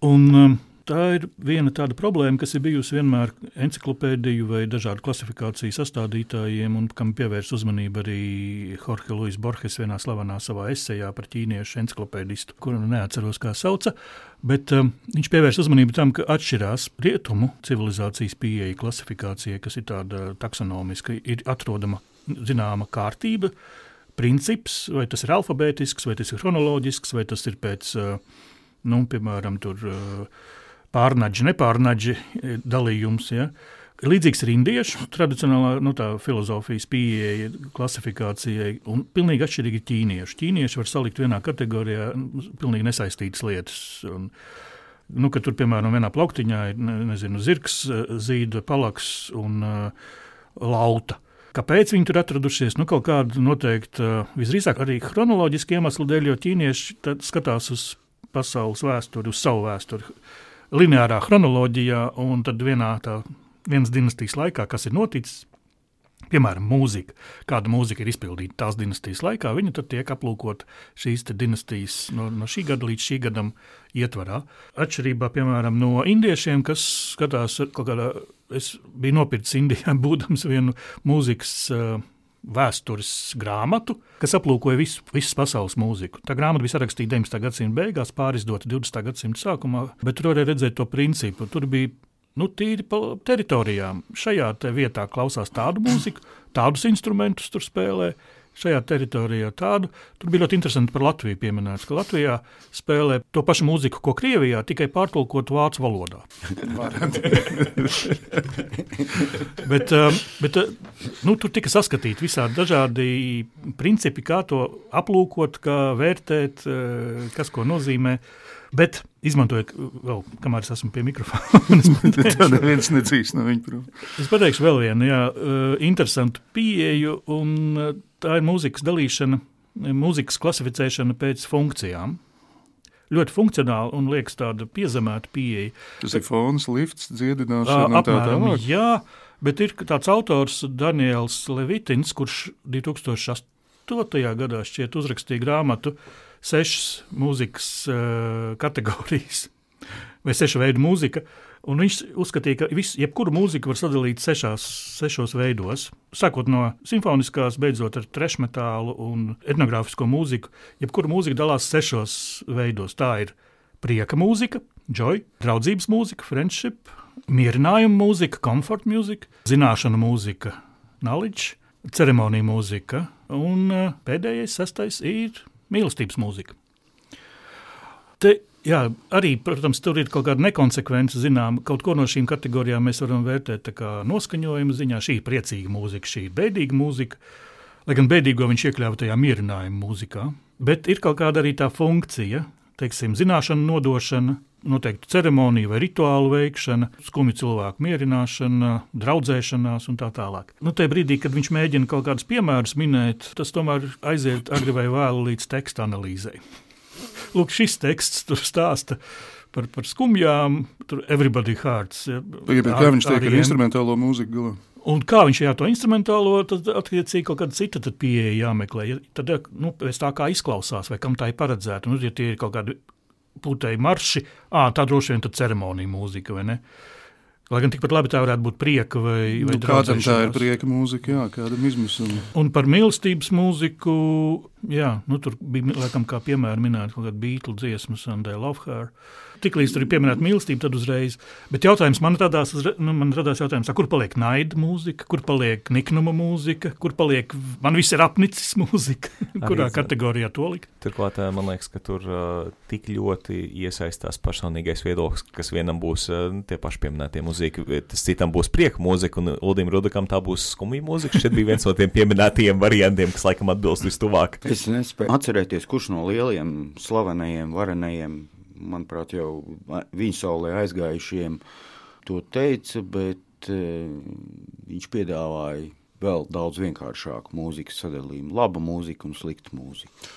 Un, um, tā ir viena tāda problēma, kas ir bijusi vienmēr encyklopēdiju vai dažādu klasifikāciju sastādītājiem, un kam pievērš uzmanību arī Jorge Luis Borges vienā slavenā savā esejā par ķīniešu encyklopēdistu, kuru nu neatceros, kā sauca. Bet um, viņš pievērš uzmanību tam, ka atšķirās rietumu civilizācijas pieeja klasifikācijai, kas ir tāda taksonomiska, ir atrodama zināma kārtība, princips, vai tas ir alfabētisks, vai tas ir chronoloģisks, vai tas ir pēc, uh, nu, piemēram, tur, uh, pārnaģi, nepārnaģi eh, dalījums. Ja? Līdzīgs ir indiešu tradicionālā nu, filozofijas pieeja klasifikācijai, un pilnīgi atšķirīgi ir ķīnieši. Ķīnieši var salikt vienā kategorijā pilnīgi nesaistītas lietas. Un, nu, tur, piemēram, vienā plauktiņā ir ne, nezinu, zirgs, eh, zīda, palaks un uh, lauta. Kāpēc viņi tur atradušies? Nu, kaut kāda noteikti, visdrīzāk arī chronoloģiski iemesli dēļ, jo ķīnieši skatās uz pasaules vēsturi, uz savu vēsturi, lineārā chronoloģijā, un tad vienā tā vienas dinastijas laikā, kas ir noticis, piemēram, mūzika, kāda mūzika ir izpildīta tās dinastijas laikā, viņa tad tiek aplūkota šīs dinastijas no, no šī gada līdz šī gadam ietvarā. Atšķirībā, piemēram, no indiešiem, kas skatās kaut kādā, es biju nopircis Indijā, būdams vienu mūzikas uh, vēstures grāmatu, kas aplūkoja visu, visas pasaules mūziku. Tā grāmata bija sarakstīta 19. gadsimta beigās, pārizdota 20. gadsimta sākumā, bet tur varēja redzēt to principu. Tur bija nu, tīri pa teritorijām. Šajā te vietā klausās tādu mūziku, tādus instrumentus tur spēlē. Šajā teritorijā tādu. Tur bija ļoti interesanti par Latviju pieminēts, ka Latvijā spēlē to pašu mūziku, ko Krievijā, tikai pārtulkot vācu valodā. bet, um, bet uh, nu, tur tika saskatīti visādi dažādi principi, kā to aplūkot, kā vērtēt, uh, kas ko nozīmē. Bet, izmantojot, vēl, kamēr es esmu pie mikrofona, es Tā pateikšu, neviens nedzīs no viņa prom. es pateikšu vēl vienu jā, interesantu pieeju, un tā ir mūzikas dalīšana, mūzikas klasificēšana pēc funkcijām. Ļoti funkcionāli un liekas tāda piezemēta pieeja. Tas ir fons, lifts, dziedināšana un tā Apmēram, tālāk. jā, bet ir tāds autors Daniels Levitins, kurš 2008. gadā šķiet uzrakstīja grāmatu sešas mūzikas uh, kategorijas vai sešu veidu mūzika. Un viņš uzskatīja, ka visu, jebkuru mūziku var sadalīt sešās, sešos veidos. Sākot no simfoniskās, beidzot ar trešmetālu un etnogrāfisko mūziku. Jebkura mūzika dalās sešos veidos. Tā ir prieka mūzika, joy, draudzības mūzika, friendship, mierinājuma mūzika, comfort mūzika, zināšanu mūzika, knowledge, ceremonija mūzika un eh, pēdējais, sastais ir mīlestības mūzika. Te, jā, arī, protams, tur ir kaut kāda nekonsekvence. Zinām, kaut ko no šīm kategorijām mēs varam vērtēt noskaņojuma ziņā. Šī ir priecīga mūzika, šī ir bēdīga mūzika. Lai gan bēdīgo viņš iekļāva tajā mierinājuma mūzikā, bet ir kaut kāda arī tā funkcija, teiksim, zināšanu nodošana, noteiktu ceremoniju vai rituālu veikšana, skumju cilvēku mierināšana, draudzēšanās un tā tālāk. Nu, tajā brīdī, kad viņš mēģina kaut kādus piemērus minēt, tas tomēr aiziet agri vai vēlu līdz teksta analīzei. Lūk, šis teksts tur stāsta par, par skumjām, tur everybody hearts. Ja, Pagaidiet, kā viņš teikt ar instrumentālo mūziku galā? Un kā viņš jā, to instrumentālo, tad attiecīgi kaut kāda cita pieeja jāmeklē. Ja, tad, nu, pēc tā kā izklausās, vai kam tā ir paredzēta. Nu, ja tie ir kaut kādi putēji marši, ā, tā droši vien ir ceremonija mūzika, vai ne? Lai gan tikpat labi tā varētu būt prieka vai, vai Nu, kādam tā ir prieka mūzika, jā, kādam izmisuma. Un par mīlestības mūziku, jā, nu, tur bija laikam kā piemēra minēta kaut kāda Beatles dziesma, Sunday Love Her. Tiklīdz tur ir pieminēta mīlestība, tad uzreiz. Bet jautājums man, tādās, nu, man radās jautājums, kur paliek naida mūzika, kur paliek niknuma mūzika, kur paliek man viss ir apnicis mūzika, kurā Arī, kategorijā to likt. Turklāt eh, man liekas, ka tur uh, tik ļoti iesaistās personīgais viedoklis, kas vienam būs uh, tie paši pieminētie mūzika, tas citam būs prieka mūzika, un Udim Rudakam tā būs skumja mūzika. Šeit bija viens no tiem pieminētajiem variantiem, kas laikam atbilst vistuvāk. Es nespēju atcerēties, kurš no lieliem, slavenajiem, varenajiem, manuprāt, jau viņa saulē aizgājušiem to teica, bet uh, viņš piedāvāja vēl daudz vienkāršāku mūzikas sadalījumu. Laba mūzika un slikta mūzika.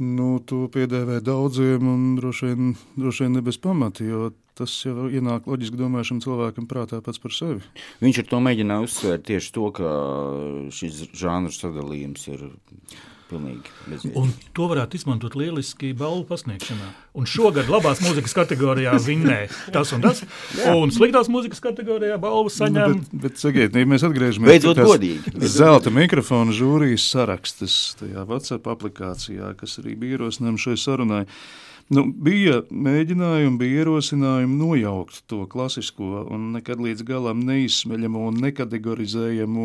Nu, to piedēvē daudziem, un droši vien, droši vien ne bez pamata, jo tas jau ienāk loģiski domāšana cilvēkam prātā pats par sevi. Viņš ar to mēģināja uzsvērt tieši to, ka šis žanrs sadalījums ir. Un to varētu izmantot lieliski balvu pasniegšanā. Un šogad labās mūzikas kategorijā vinnē tas un tas, un sliktās mūzikas kategorijā balvu saņem. Nu, bet, bet sakiet, ja mēs atgriežamies Beidzot pie godīgi. Zelta mikrofona žūrijas sarakstas tajā WhatsApp aplikācijā, kas arī bija ierosinājums šai sarunai. Nu, bija mēģinājumi, bija ierosinājumi nojaukt to klasisko un nekad līdz galam neizsmeļamo un nekategorizējamo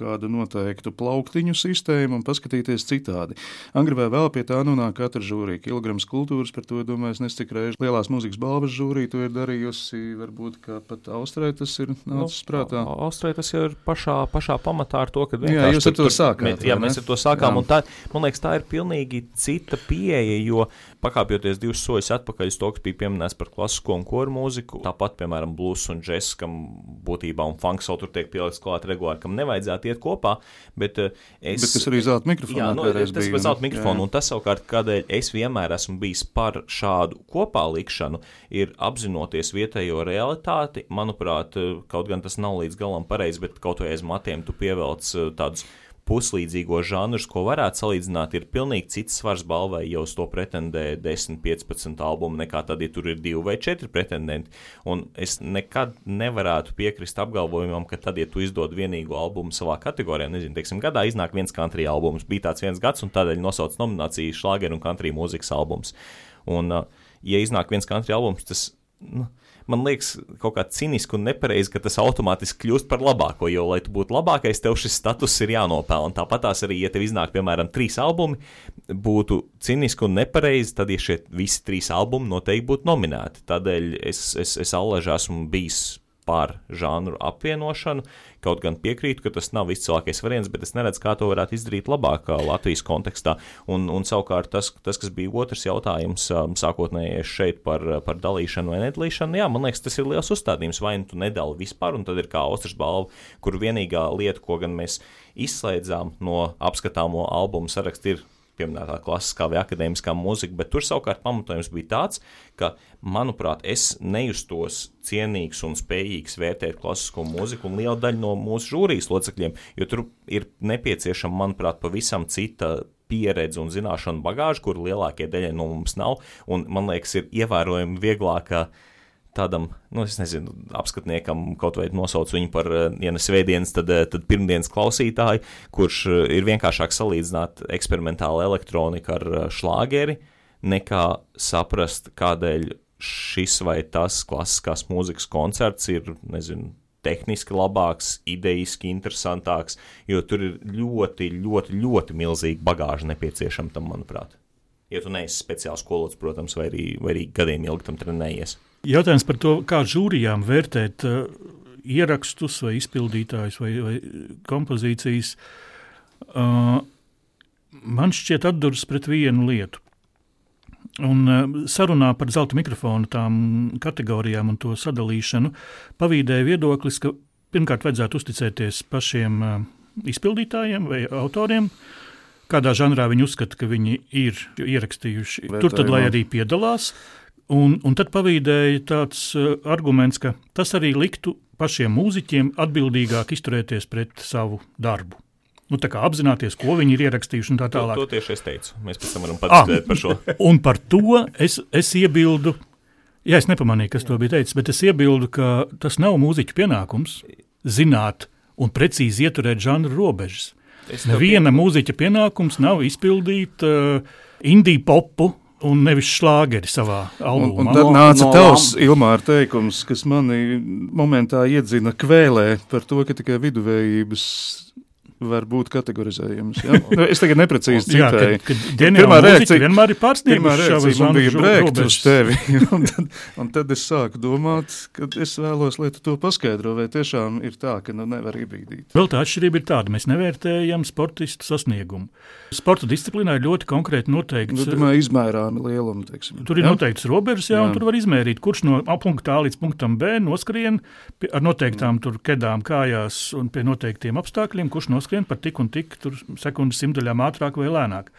kādu noteiktu plauktiņu sistēmu un paskatīties citādi. Vai vēl pie tā nonāk katra žūrija. Kilograms kultūras par to, domāju, es cik reizes lielās mūzikas balvas žūrija to ir darījusi. Varbūt kā pat Austrai tas ir nācis prātā. Nu, Austrai tas jau ir pašā, pašā pamatā ar to, ka Jā, jūs ar to sākāt, mē- Jā, mēs ar to sākām, tā, man liekas, tā ir pilnīgi cita pieeja, jo pakāpjoties divus soļus atpakaļ to, kas bija pieminēts par klasisko un koru mūziku, tāpat, piemēram, blues un džeks, kam būtībā un funks vēl tur tiek pielikts klāt regulāri, kam nevajadzētu iet kopā, bet uh, es... Bet kas arī zelta mikrofonā Jā, nu, kādreiz tas bija, nu, zelta mikrofons, jā. un tas savukārt, kādēļ es vienmēr esmu bijis par šādu kopā likšanu, ir apzinoties vietējo realitāti. Manuprāt, kaut gan tas nav līdz galam pareizi, bet kaut vai aiz matiem tu pievelc eh, tādus puslīdzīgos žanrus, ko varētu salīdzināt, ir pilnīgi cits svars balvai, ja uz to pretendē 10, 15 albumu, nekā tad, ja tur ir 2 vai 4 pretendenti. Un es nekad nevarētu piekrist apgalvojumam, ka tad, ja tu izdod vienīgo albumu savā kategorijā, nezinu, teiksim, gadā iznāk viens country albums, bija tāds viens gads, un tādēļ nosauc nomināciju šlāgeru un country mūzikas albums. Un, uh, ja iznāk viens country albums, tas, nu, man liekas, kaut kā ciniski un nepareizi, ka tas automātiski kļūst par labāko. Jo, lai tu būtu labākais, tev šis status ir jānopelna. Tāpat tās arī, ja tev iznāk, piemēram, trīs albumi, būtu ciniski un nepareizi, tad, ja šie visi trīs albumi noteikti būtu nominēti. Tādēļ es, es, es allaž esmu bijis par žanru apvienošanu. Kaut gan piekrītu, ka tas nav izcilākais variants, bet es neredzu, kā to varētu izdarīt labāk Latvijas kontekstā. Un, un savukārt tas, tas, kas bija otrs jautājums, sākotnējais šeit par, par dalīšanu vai nedalīšanu, jā, man liekas, tas ir liels uzstādījums. Vai nu tu nedali vispār, un tad ir kā Ostras balva, kur vienīgā lieta, ko gan mēs izslēdzām no apskatāmo albumu saraksta, ir pieminētā klasiskā vai akadēmiskā mūzika, bet tur savukārt pamatojums bija tāds, ka, manuprāt, es nejustos cienīgs un spējīgs vērtēt klasisko mūziku, un liela daļa no mūsu žūrijas locekļiem, jo tur ir nepieciešama, manuprāt, pavisam cita pieredze un zināšanu bagāža, kur lielākie daļai no mums nav, un man liekas, ir ievērojami vieglāk tādam, nu, es nezinu, apskatniekam kaut vai nosauc viņu par, eh, ja ne svētdienas, tad, eh, tad pirmdienas klausītāju, kurš eh, ir vienkāršāk salīdzināt eksperimentālu elektroniku ar eh, šlāgeri, nekā saprast, kādēļ šis vai tas klasiskās mūzikas koncerts ir, nezinu, tehniski labāks, idejiski interesantāks, jo tur ir ļoti, ļoti, ļoti milzīga bagāža nepieciešama tam, manuprāt. Ja tu neesi speciāls skolots, protams, vai arī, vai arī gadiem ilgi tam trenējies. Jautājums par to, kā žūrijām vērtēt uh, ierakstus vai izpildītājus vai, vai kompozīcijas, uh, man šķiet atduras pret vienu lietu. Un eh, sarunā par zelta mikrofonu tām kategorijām un to sadalīšanu pavīdēja viedoklis, ka pirmkārt vajadzētu uzticēties pašiem eh, izpildītājiem vai autoriem, kādā žanrā viņi uzskata, ka viņi ir ierakstījuši. Vērtējumā. Tur tad, lai arī piedalās. Un, un tad pavīdēja tāds uh, arguments, ka tas arī liktu pašiem mūziķiem atbildīgāk izturēties pret savu darbu. Nu, tā kā apzināties, ko viņi ir ierakstījuši un tā To, tālāk. to tieši es teicu. Mēs pēc tam varam Ah. padiskutēt par šo. Un par to es, es iebildu. Jā, es nepamanīju, kas to bija teicis, bet es iebildu, ka tas nav mūziķu pienākums zināt un precīzi ieturēt žanru robežas. Neviena mūziķa pienākums nav izpildīt uh, indiju popu un nevis šlāgeri savā Un, albumā. un tad No- nāca no tavs Ilmāra teikums, kas manī momentā iedzina kvēlē par to, ka tikai viduvējības var būt kategorizējamas. Ja? Nu, es tagad neprecīzi Jā, citēju. kad, kad Pirmā reakcija- vienmēr ir pārsnieguši reakcija savas man bija brēkt uz tevi, un tad, un tad es sāku domāt, ka es vēlos, lai tu to paskaidro, vai tiešām ir tā, ka nu nevar iebīdīt. Vēl tā atšķirība ir tāda, mēs nevērtējam sportistu sasniegumu. Sporta disciplīnā ir ļoti konkrēti noteikts. Nu, tomēr izmērāmi lielumu, teiksim. Tur ir Ja? noteikts robežas, jā, jā. un Jā. tur var izmērīt, kurš no A punkta A līdz punktam B noskrien pie- ar noteiktām tur kedām kājās un pie noteiktiem apstākļiem, kurš noskrien par tik un tik sekundes simtaļām ātrāk vai lēnāk.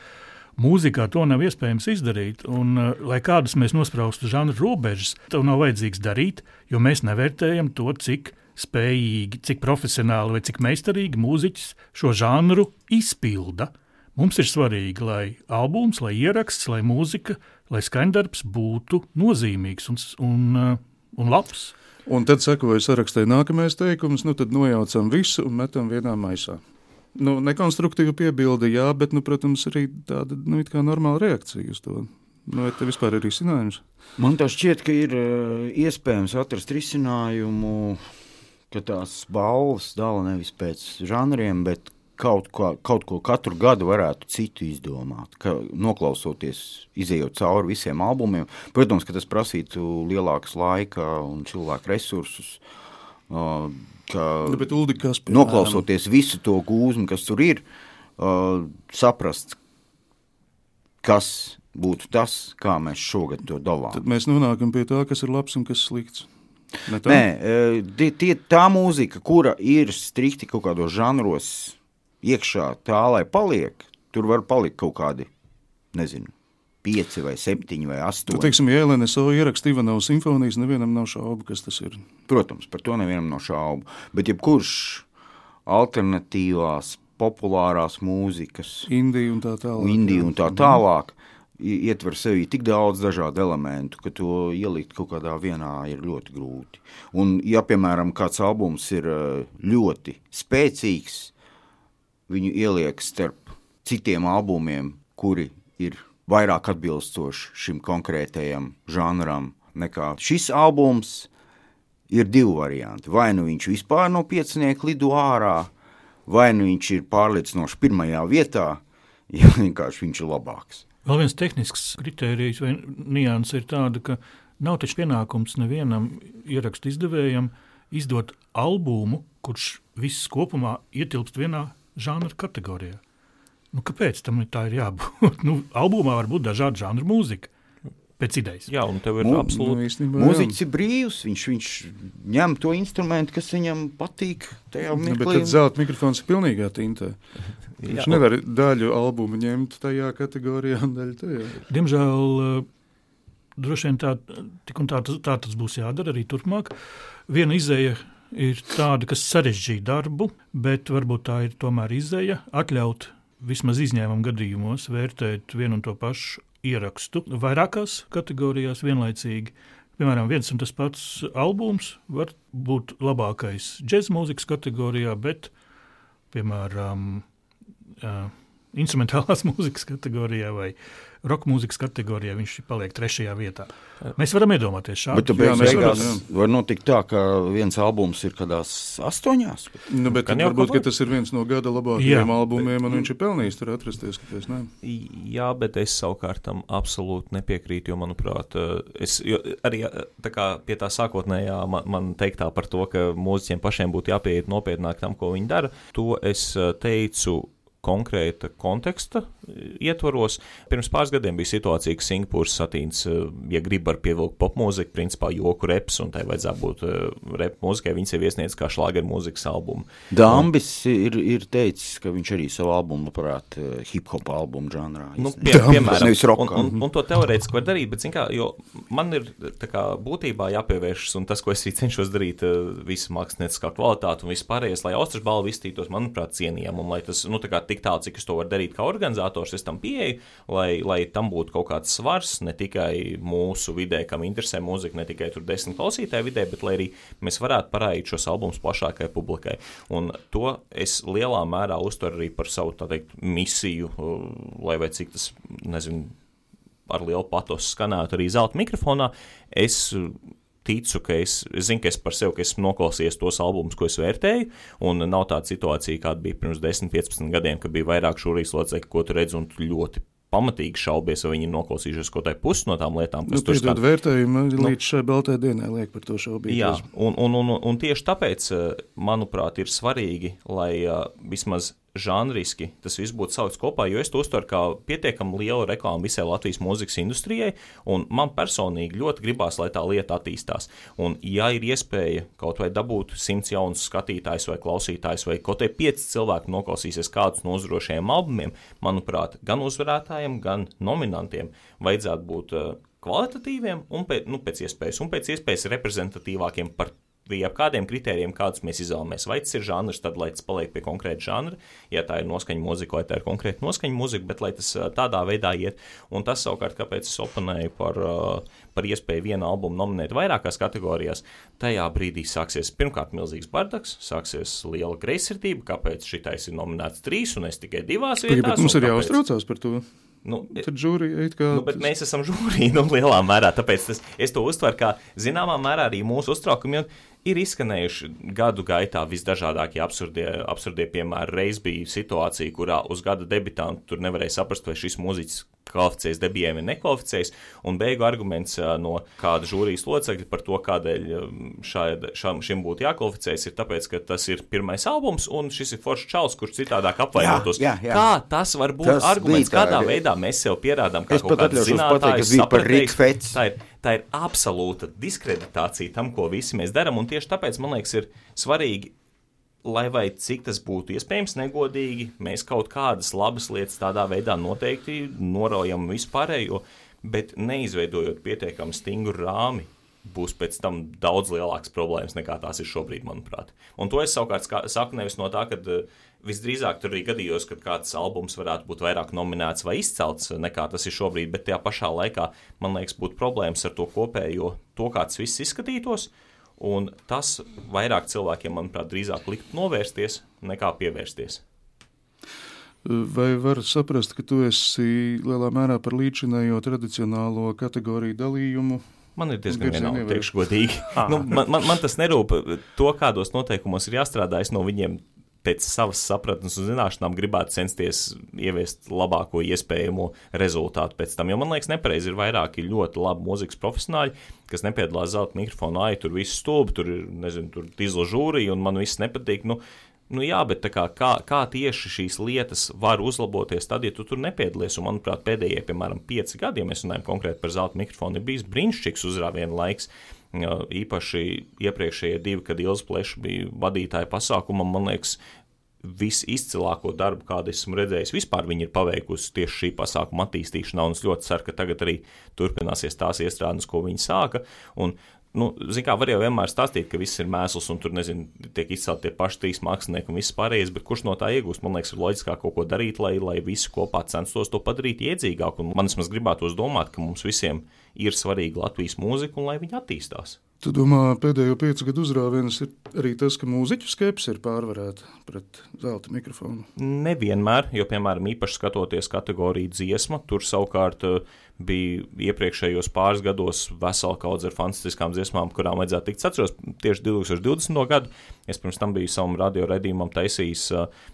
Mūzikā to nav iespējams izdarīt, un, uh, lai kādas mēs nospraustu žanru robežas, to nav vajadzīgs darīt, jo mēs nevērtējam to, cik spējīgi, cik profesionāli vai cik meistarīgi mūziķis šo žanru izpilda. Mums ir svarīgi, lai albums, lai ieraksts, lai mūzika, lai skaņdarbs būtu nozīmīgs un, un, uh, un labs. Un tad sekoja sarakstīja nākamais teikums, nu tad nojaucam visu un metam vienā maisā. Nu, nekonstruktīva piebilde, jā, bet, nu, protams, arī tāda nu, normāla reakcija uz to. Nu, vai te vispār ir risinājums? Man tā šķiet, ka ir eh, iespējams atrast risinājumu, ka tās balvas dala nevis pēc žanriem, bet kaut ko, kaut ko katru gadu varētu citu izdomāt. Ka, noklausoties, izējot cauri visiem albumiem, protams, ka tas prasītu lielākas laika un cilvēku resursus. Uh, ka, Nu, kas piemēram, noklausoties visu to gūzmu, kas tur ir, uh, saprast, kas būtu tas, kā mēs šogad to dalām. Tad mēs nonākam pie tā, kas ir labs un kas slikts. Ne tā? Nē, tie, tā mūzika, kura ir strikti kaut kādos žanros iekšā, tā lai paliek, tur var palikt kaut kādi, nezinu, pieci vai septiņi vai Tad, astoņi. teiksim, ja LNSO ieraksta Ivanovas simfonijas, nevienam nav šaubu, kas tas ir. Protams, par to nevienam nav šaubu. Bet jebkurš alternatīvās, populārās mūzikas, Indija un tā tālāk. Indija un tā jā. tālāk. Ietver sevī tik daudz dažādu elementu, ka to ielikt kaut kādā vienā ir ļoti grūti. Un, ja, piemēram, kāds albums ir eh, ļoti spēcīgs, viņu ieliek starp citiem albumiem, kuri ir vairāk atbilstoši šim konkrētajam žanram nekā šis albums. Ir divi varianti. Vai nu viņš vispār no piecinieku lido ārā, vai nu viņš ir pārliecinoši pirmajā vietā, ja vienkārši viņš ir labāks. Vēl viens tehnisks kritērijs vai nianses ir tāda, ka nav taču pienākums nevienam ierakstu izdevējam izdot albumu, kurš viss kopumā ietilpst vienā žanra kategorijā. Nu, kāpēc tam tā ir jābūt? nu, albumā var būt dažādi žanri mūzika, pēc idejas. Jā, un tev ir absolūti. Nu, īstenībā, jā. Mūziķis ir brīvs, viņš, viņš ņem to instrumentu, kas viņam patīk. Tajā Nu, bet tad zelta mikrofons ir pilnīgā tintē. Jā, Viņš nevar daļu albumu ņemt tajā kategorijā un daļu tajā. Diemžēl eh, droši vien tā, tā, tas- tā tas būs jādara arī turpmāk. Viena izēja ir tāda, kas sarežģīja darbu, bet varbūt tā ir tomēr izēja atļaut vismaz izņēmuma gadījumos vērtēt vienu un to pašu ierakstu vairākās kategorijās vienlaicīgi. Piemēram, viens un tas pats albums var būt labākais džēzus mūzikas kategorijā, bet, piemēram, uh, instrumentālās mūzikas kategorijā vai roka mūzikas kategorijā viņš paliek trešajā vietā. Mēs varam iedomāties Bet šādu beig, mēs beigās varam, var notikt tā, ka viens albums ir kādās astoņās. Nu, bet varbūt ka tas ir viens no gada labākajiem Jā, albumiem, un viņš ir pelnījis tur atrasties. Jā, bet es savukārt tam absolūti nepiekrītu, jo, manuprāt, eh, es, jo arī eh, tā kā pie tā sākotnējā man, man teiktā par to, ka mūziķiem pašiem būtu jāpieiet nopietnāk tam, ko viņi dara, to es eh, teicu konkrēta konteksta eh, ietvaros. Pirms pāris gadiem bija situācija, ka Singapūras satīns, ja grib ar pievilkt popmūziku, principā joku reps, un tai vajadzētu būt rep mūzikai, viņas jau iesniedz kā šlāgeru mūzikas albumu. Dambis ir, ir teicis, ka viņš arī savu albumu, labprāt, hip-hop albumu žanrā. Nu, pie, piemēram, un, un, un to teorētiski var darīt, bet, kā, jo man ir kā, būtībā jāpievēršas, un tas, ko es cenšos darīt, visa mākslinieckā kvalitāte un viss pārējais, lai Austrijas balva iztītos, manuprāt, cienījam, un lai tas, nu, tā kā tik tālu, cik es to varu darīt kā organizators, es tam pieeju, lai, lai tam būtu kaut kāds svars ne tikai mūsu vidē, kam interesē mūzika, ne tikai tur desmit klausītāju vidē, bet lai arī mēs varētu parādīt šos albumus plašākai publikai. Un to es lielā mērā uztveru arī par savu teikt, misiju, lai vai cik tas, nezinu, ar lielu patosu skanētu arī zelta mikrofonā. Es ticu, ka es, es zinu, ka es par sevi esmu noklausījies tos albumus, ko es vērtēju, un nav tāda situācija, kāda bija pirms 10, 15 gadiem, kad bija vairāk šūrijas locekļu, ko tu redzi, un tu ļoti pamatīgi šaubies, vai viņi ir noklausījušies kaut kādā pusi no tām lietām, kas nu, tur skan. Vērtējumu nu, līdz šai baltai dienai liek par to šaubīties. Jā, un, un, un, un tieši tāpēc, manuprāt, ir svarīgi, lai uh, vismaz žanriski tas viss būtu saukts kopā, jo es to uztveru kā pietiekami lielu reklāmu visai Latvijas mūzikas industrijai, un man personīgi ļoti gribās, lai tā lieta attīstās. Un, ja ir iespēja kaut vai dabūt simts jaunus skatītājus vai klausītājus, vai kaut vai pieci cilvēki noklausīsies kādus no uzvarošajiem albumiem, manuprāt, gan uzvarētājiem, gan nominantiem vajadzētu būt uh, kvalitatīviem un pēc, nu, pēc iespējas, un pēc iespējas reprezentatīvākiem par pie kādiem kritērijiem, kādus mēs izvēlamies. Vai tas ir žanrs, tad lai tas paliek pie konkrēta žanra, ja tā ir noskaņa mūzika, vai tā ir konkrēta noskaņa mūzika, bet lai tas tādā veidā iet. Un tas savukārt, kāpēc es oponēju par, par iespēju vienu albumu nominēt vairākās kategorijās, tajā brīdī sāksies pirmkārt milzīgs bardaks, sāksies liela greizsirdība, kāpēc šitais ir nominēts trīs un es tikai divās vietās. Bet mums ir jāuztraucās par to. Nu, Tad žūrija ir kā. Nu, bet mēs esam žūrija nu, lielā mērā, tāpēc tas, es to uztveru kā zināmā mērā arī mūsu uztraukumi. Ir izskanējuši gadu gaitā visdažādākie absurdie, absurdie piemēri. Reiz bija situācija, kurā uz gada debitantu tur nevarēja saprast, vai šis mūziķis kvalificējas debijiem vai nekvalificējas. Un beigu arguments no kāda žūrijas locekļa par to, kādēļ šād, šam, šim būtu jākvalificējas, ir tāpēc, ka tas ir pirmais albums un šis ir foršs čalis, kurš citādāk apvainotos. Jā, jā, jā. Kā tas var būt tas arguments, tā, kādā jā. veidā mēs sev pierādām, ka kaut kāds zinātājs sapratējs. Tā ir, tā ir absolūta diskreditācija tam, ko visi mēs darām, un tieši tāpēc, man liekas, ir svarīgi lai vai cik tas būtu iespējams negodīgi, mēs kaut kādas labas lietas tādā veidā noteikti noraujam vispārējo, bet neizveidojot pietiekami stingru rāmi, būs pēc tam daudz lielākas problēmas nekā tās ir šobrīd, manuprāt. Un to es savukārt saku nevis no tā, ka uh, visdrīzāk tur arī gadījos, ka kāds albums varētu būt vairāk nominēts vai izcelts nekā tas ir šobrīd, bet tajā pašā laikā man liekas, būtu problēmas ar to kopējo, to kā tas viss izskatītos. Uh, Un tas vairāk cilvēkiem, manuprāt, drīzāk likt novērsties nekā pievērsties. Vai var saprast, ka tu esi lielā mērā par līdzinējo tradicionālo kategoriju dalījumu? Man ir diezgan vienalga, teikšu godīgi. nu, man, man, man tas nerūp. To, kādos noteikumos ir jāstrādā, es no viņiem pēc savas sapratnes un zināšanām gribētu censties ieviest labāko iespējamo rezultātu pēc tam. Jo man liekas, nepareizi ir vairāki ļoti labi mūzikas profesionāļi, kas nepiedalās zelta mikrofonu, ai, tur viss stulbi, tur ir, nezinu, tur tīzla žūrija un man viss nepatīk. Nu, Nu, jā, bet kā, kā, kā tieši šīs lietas var uzlaboties tad, ja tu tur nepiedalies? Un, manuprāt, pēdējie, piemēram, pieci gadi, ja mēs runājam konkrēti par zelta mikrofonu, ir bijis brīnišķīgs uzrāvienu laiks. Īpaši iepriekšējie divi, kad Ilza Pleša bija vadītāja pasākumam, man liekas, visizcilāko darbu, kādu esmu redzējis. Vispār viņi ir paveikusi tieši šī pasākuma attīstīšanā, un es ļoti ceru, ka tagad arī turpināsies tās iestrādes, ko viņi sāka. Un nu, zin kā, var jau vienmēr stāstīt, ka viss ir mēsls un tur, nezinu, tiek izcelti tie paši trīs mākslinieki un viss pārējais, bet kurš no tā iegūst? Man liekas, ir loģiskāk kaut ko darīt, lai, lai visi kopā censtos to padarīt iedzīgāku. Un man vismaz gribētos domāt, ka mums visiem ir svarīga Latvijas mūzika un lai viņi attīstās. Tu domā, pēdējo piecu gadu uzrāviens ir arī tas, ka mūziķu skepse ir pārvarēta pret zelta mikrofonu? Nevienmēr, jo, piemēram, īpaši skatoties kategoriju dziesma, tur savukārt bija iepriekšējos pāris gados vesela kaudze ar fantastiskām dziesmām, kurām vajadzētu tikt. Es atceros tieši 2020. gadu. Es pirms tam biju savam radio redzējumam taisījis,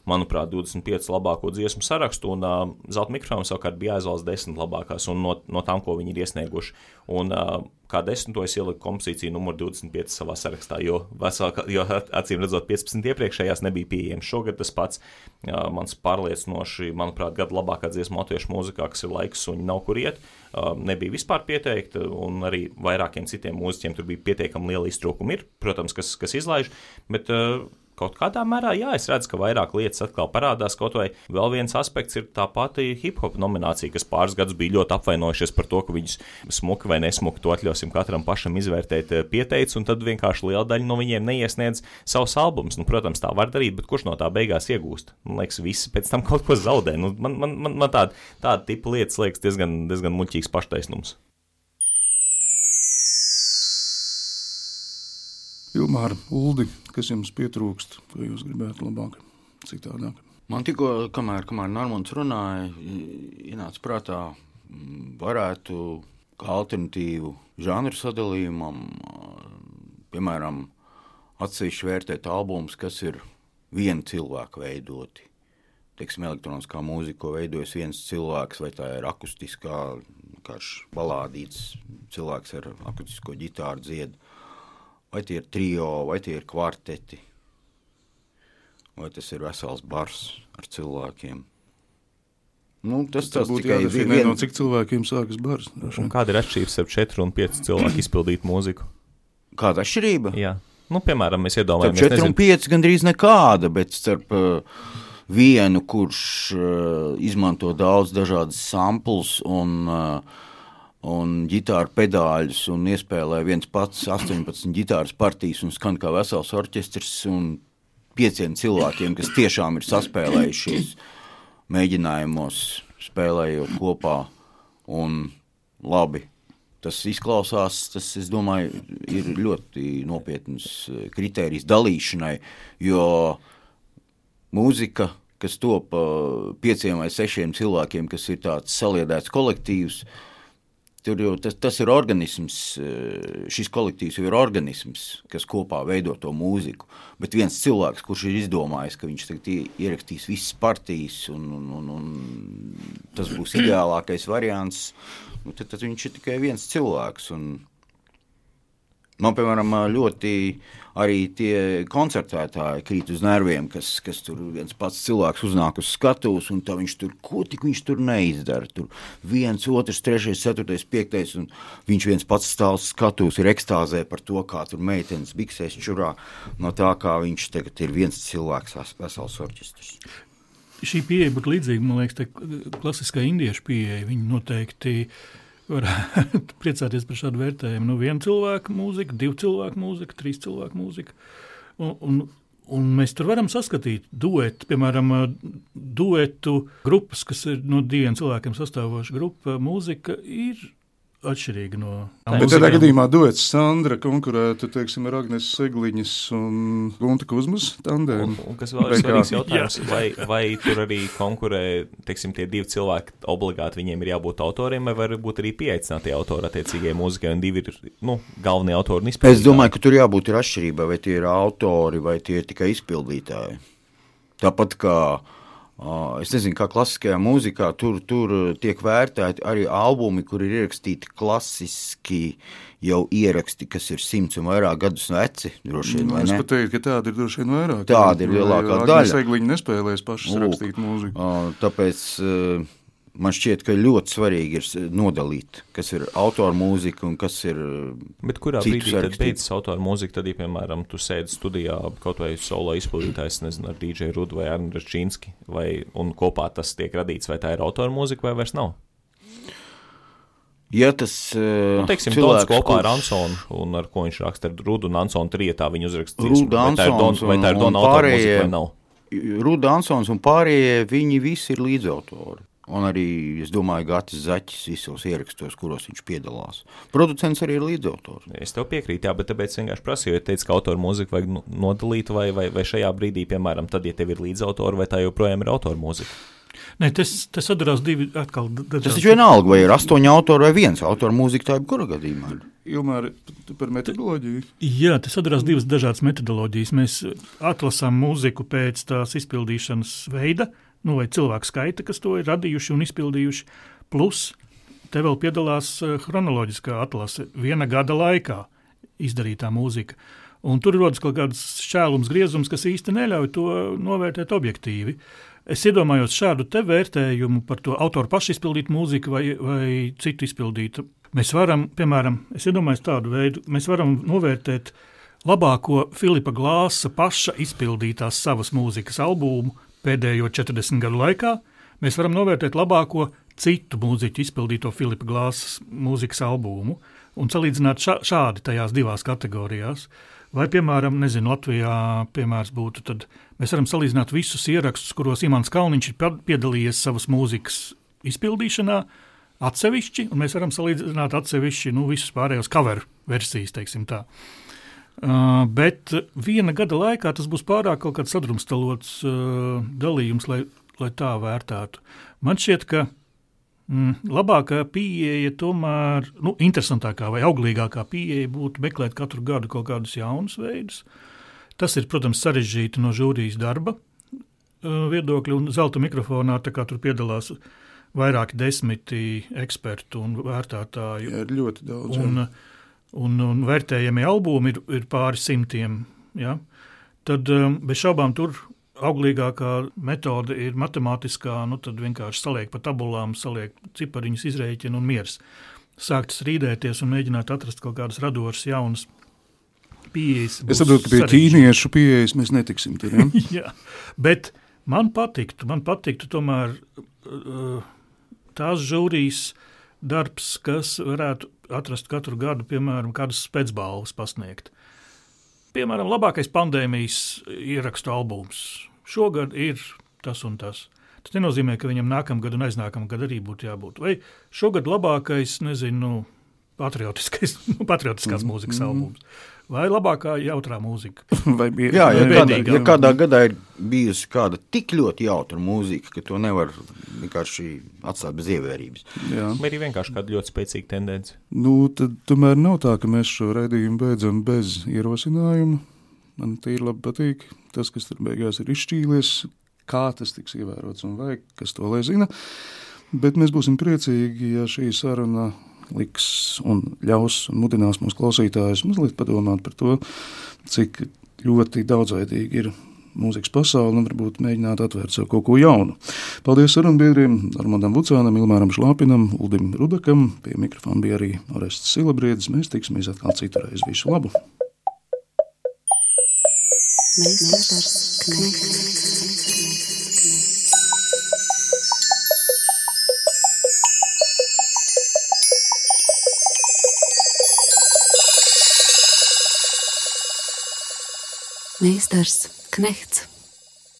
manuprāt, 25 labāko dziesmu sarakstu, un uh, zelta mikrofons savukārt bija jāizvēlas 10 labākās, no, no tām, ko viņi ir iesnieguši. Un, uh, kā desmito es ieliku kompozīciju numur 25 savā sarakstā, jo, vesel, jo acīm redzot, 15 iepriekšējās nebija pieejamas. Šogad tas pats uh, mans pārliecinoši, manuprāt, gada labākā dziesma latviešu mūzikā, kas ir laiks un nav kur iet, uh, nebija vispār pieteikta, un arī vairākiem citiem mūziķiem tur bija pietiekami liela iztrūkuma. Ir, protams, kas, kas izlaiž, bet uh, kaut kādā mērā, jā, es redzu, ka vairāk lietas atkal parādās. Kaut vai vēl viens aspekts ir tā pati hip hop nominācija, kas pāris gadus bija ļoti apvainojušies par to, ka viņus smuki vai nesmuki to atļausim katram pašam izvērtēt, eh, pieteicis, un tad vienkārši liela daļa no viņiem neiesniedz savus albumus. Nu, protams, tā var darīt, bet kurš no tā beigās iegūst? Man liekas, visi pēc tam kaut ko zaudē. Nu, man man, man, man tāda, tāda tipa lietas liekas diezgan, diezgan muļķīgs paštaisnums. Ilmāra, Uldi, kas jums pietrūkst, ko jūs gribētu labāk, citādāk? Man tikko, kamēr, kamēr Normons runāja, ienāca prātā, varētu kā alternatīvu žanru sadalījumam, piemēram, atsevišķi vērtēt albumus, kas ir viena cilvēka veidoti. Teiksim, elektroniskā mūzika, ko veidojas viens cilvēks, vai tā ir akustiskā, kā balādīts cilvēks ar akustisko ģitāru dziedu vai tie ir trio, vai tie ir kvarteti, vai tas ir vesels bars ar cilvēkiem. Nu, tas tas būtu jādefinē, vien... no cik cilvēkiem sākas bars. Kāda ir atšķirība starp 4 un 5 cilvēku izpildītu mūziku? Kāda atšķirība? Jā. Nu, piemēram, mēs iedomājamies, ka 4 un 5 gandrīz nekāda, bet starp uh, vienu, kurš uh, izmanto daudz dažādas samples un uh, un ģitāru pedāļus, un iespēlē viens pats 18 ģitāras partijas un skan kā vesels orķestris, un pieciem cilvēkiem, kas tiešām ir saspēlējušies mēģinājumos, spēlējot kopā. Un labi, tas izklausās, tas, es domāju, ir ļoti nopietns eh, kritērijs dalīšanai, jo mūzika, kas top eh, pieciem vai sešiem cilvēkiem, kas ir tāds saliedēts kolektīvs, uh, Tur jau tas, tas ir organisms, eh, šis kolektīvs jau ir organisms, kas kopā veido to mūziku. Bet viens cilvēks, kurš ir izdomājis, ka viņš ierakstīs visas partijas, un, un, un, un tas būs ideālākais variants, nu, tad, tad viņš ir tikai viens cilvēks. Un, Man, piemēram, ļoti arī tie koncertētāji krīt uz nerviem, kas, kas tur viens pats cilvēks uznāk uz skatuves, un viņš tur ko tik viņš tur neizdara. Tur viens, otrs, trešais, ceturtais, piektais, un viņš viens pats stāv uz skatuves, ir ekstāzē par to, kā tur meitenes biksēs čurā, no tā, kā viņš tagad ir viens cilvēks, vesels orķestris. Šī pieeja būtu līdzīga, man liekas, klasiskai indiešu pieeja. Viņi noteikti uh, varētu priecāties par šādu vērtējumu. Nu, viena cilvēka mūzika, divu cilvēku mūzika, trīs cilvēku mūzika. Un, un, un mēs tur varam saskatīt duetu, piemēram, duetu grupas, kas ir no diviem cilvēkiem sastāvoša grupa. Mūzika ir atšķirīga no tā. Bet tādā gadījumā duets Sandra konkurētu, teiksim, ar Agnes Segliņas un Gunta Kuzmas tandēmu. Un, un kas vēl ir svarīgs jautājums, vai, vai tur arī konkurē, teiksim, tie divi cilvēki obligāti viņiem ir jābūt autoriem, vai var būt arī pieaicinātie autori attiecīgajai mūzikai, un divi ir, nu, galvenie autori un izpildītāji. Es domāju, ka tur jābūt ir atšķirība, vai tie ir autori, vai tie ir tikai izpildītāji. Tāpat kā uh, Es nezinu, kā klasiskajā mūzikā tur, tur tiek vērtēti arī albumi, kur ir ierakstīti klasiski jau ieraksti, kas ir simts un vairāk gadus veci. Vien, nu, es pat teiktu, ka tāda ir droši vien vairāk. Tāda ir lielākā daļa. Sēgliņi nespēlēs pašas rakstīt mūziku. Tāpēc man šķiet, ka ļoti svarīgi ir nodalīt, kas ir autora mūzika un kas ir. Bet kurā brīdī tad beidzas autora mūzika? Tad, ja, piemēram, tu sēdi studijā kaut vai solo izpildītājs, nezinu, ar DJ Rudu vai Arnu Račīnski, vai un kopā tas tiek radīts, vai tā ir autora mūzika vai vairs nav? Ja tas nu, teiksim, cilvēks, Dons kopā kurš... ar Ansonu, un ar ko viņš raksta ar Rudu un Ansonu trietā, viņi uzraksta dziesmu, vai tā ir Dona, vai tā ir Dona autora mūzika vai nav? Ruda Ansons un pārējie, viņi visi ir līdzautori. Un arī, es domāju, Gatis Zaķis visos ierakstos, kuros viņš piedalās. Producents arī ir līdzautors. Es tev piekrītu, jā, bet tāpēc vienkārši prasīju, ja teicu, ka autoru mūziku vajag nodalīt, vai, vai, vai šajā brīdī, piemēram, tad, ja tev ir līdzautori, vai tā joprojām ir autora mūzika. Nē, tas, tas atdarās divi atkal. Tas taču vienalga, vai ir astoņi autori vai viens autora mūzika, tā ir kura gadījumā. Ilmār, par metodoloģiju? Jā, tas atdarās divas dažādas metodoloģijas. Mēs atlasām mūziku pēc tās izpildīšanas veida, nu, vai cilvēku skaita, kas to ir radījuši un izpildījuši, plus te vēl piedalās eh, chronoloģiskā atlase viena gada laikā izdarītā mūzika. Un tur rodas kaut kāds šķēlums, griezums, kas īsti neļauj to novērtēt objektīvi. Es iedomājos šādu te vērtējumu par to autoru pašu izpildītu mūziku vai, vai citu izpildītu. Mēs varam, piemēram, es iedomājos tādu veidu, mēs varam novērtēt labāko Filipa Glāsa paša izpildītās savas mūzikas albumu pēdējo 40 gadu laikā. Mēs varam novērtēt labāko citu mūziķu izpildīto Filipa Glāsa mūzikas albumu un salīdzināt šā, šādi tajās divās kategorijās. Vai, piemēram, nezinu, Latvijā piemērs būtu, tad mēs varam salīdzināt visus ierakstus, kuros Imants Kalniņš ir piedalījies savas mūzikas izpildīšanā, atsevišķi, un mēs varam salīdzināt atsevišķi nu, visus pārējos cover versijas, teiksim tā. Uh, bet viena gada laikā tas būs pārāk kaut kāds sadrumstalots uh, dalījums, lai, lai tā vērtētu. Man šķiet, ka Mm, labākā pieeja, tomēr nu, interesantākā vai auglīgākā pieeja būtu meklēt katru gadu kaut kādus jaunus veidus. Tas ir, protams, sarežģīti no žūrijas darba uh, viedokļa, un zelta mikrofonā tur piedalās vairāki desmiti ekspertu un vērtētāju. Jā, ir ļoti daudz. Un, un, un vērtējami albumi ir, ir pāri simtiem. Ja? Tad um, bez šaubām tur auglīgākā metode ir matemātiskā, nu tad vienkārši saliek pa tabulām, saliek cipariņus, izrēķina un miers. Sākt strīdēties un mēģināt atrast kaut kādas radošas jaunas pieejas. Es saprotu, ka pie ķīniešu pieejas mēs netiksim tur. Ja? Jā, bet man patiktu, man patiktu tomēr uh, tās žūrijas darbs, kas varētu atrast katru gadu, piemēram, kādas spēcbalvas pasniegt. Piemēram, labākais pandēmijas ierakstu albums. Šogad ir tas un tas. Tas nenozīmē, ka viņam nākamgad un aiznākamgad arī būtu jābūt. Vai šogad labākais, nezinu, patriotiskais, patriotiskās mm. mūzikas mm. albums. Vai labākā jautrā mūzika? Vai bija, jā, ja, kādā, ja kādā gadā ir bijusi kāda tik ļoti jautra mūzika, ka to nevar vienkārši atstāt bez ievērības. Jā. Vai arī vienkārši kāda ļoti spēcīga tendence? Nu, tad tomēr nav tā, ka mēs šo raidījumu beidzam bez ierosinājuma. Man tīri labi patīk tas, kas tur beigās ir izšķīlies, kā tas tiks ievērots un vai, kas to lai zina. Bet mēs būsim priecīgi, ja šī saruna liks un ļaus un mudinās mūsu klausītājus mazliet padomāt par to, cik ļoti daudzveidīgi ir mūzikas pasauli un varbūt mēģināt atvērt sev kaut ko jaunu. Paldies sarunbiedriem Armandam Vucānam, Ilmāram Šlāpinam, Uldim Rudakam, pie mikrofona bija arī Orests Silabriedis. Mēs tiksimies atkal citurreiz. Visu labu! Mēs, mēs, Meistars Knechts.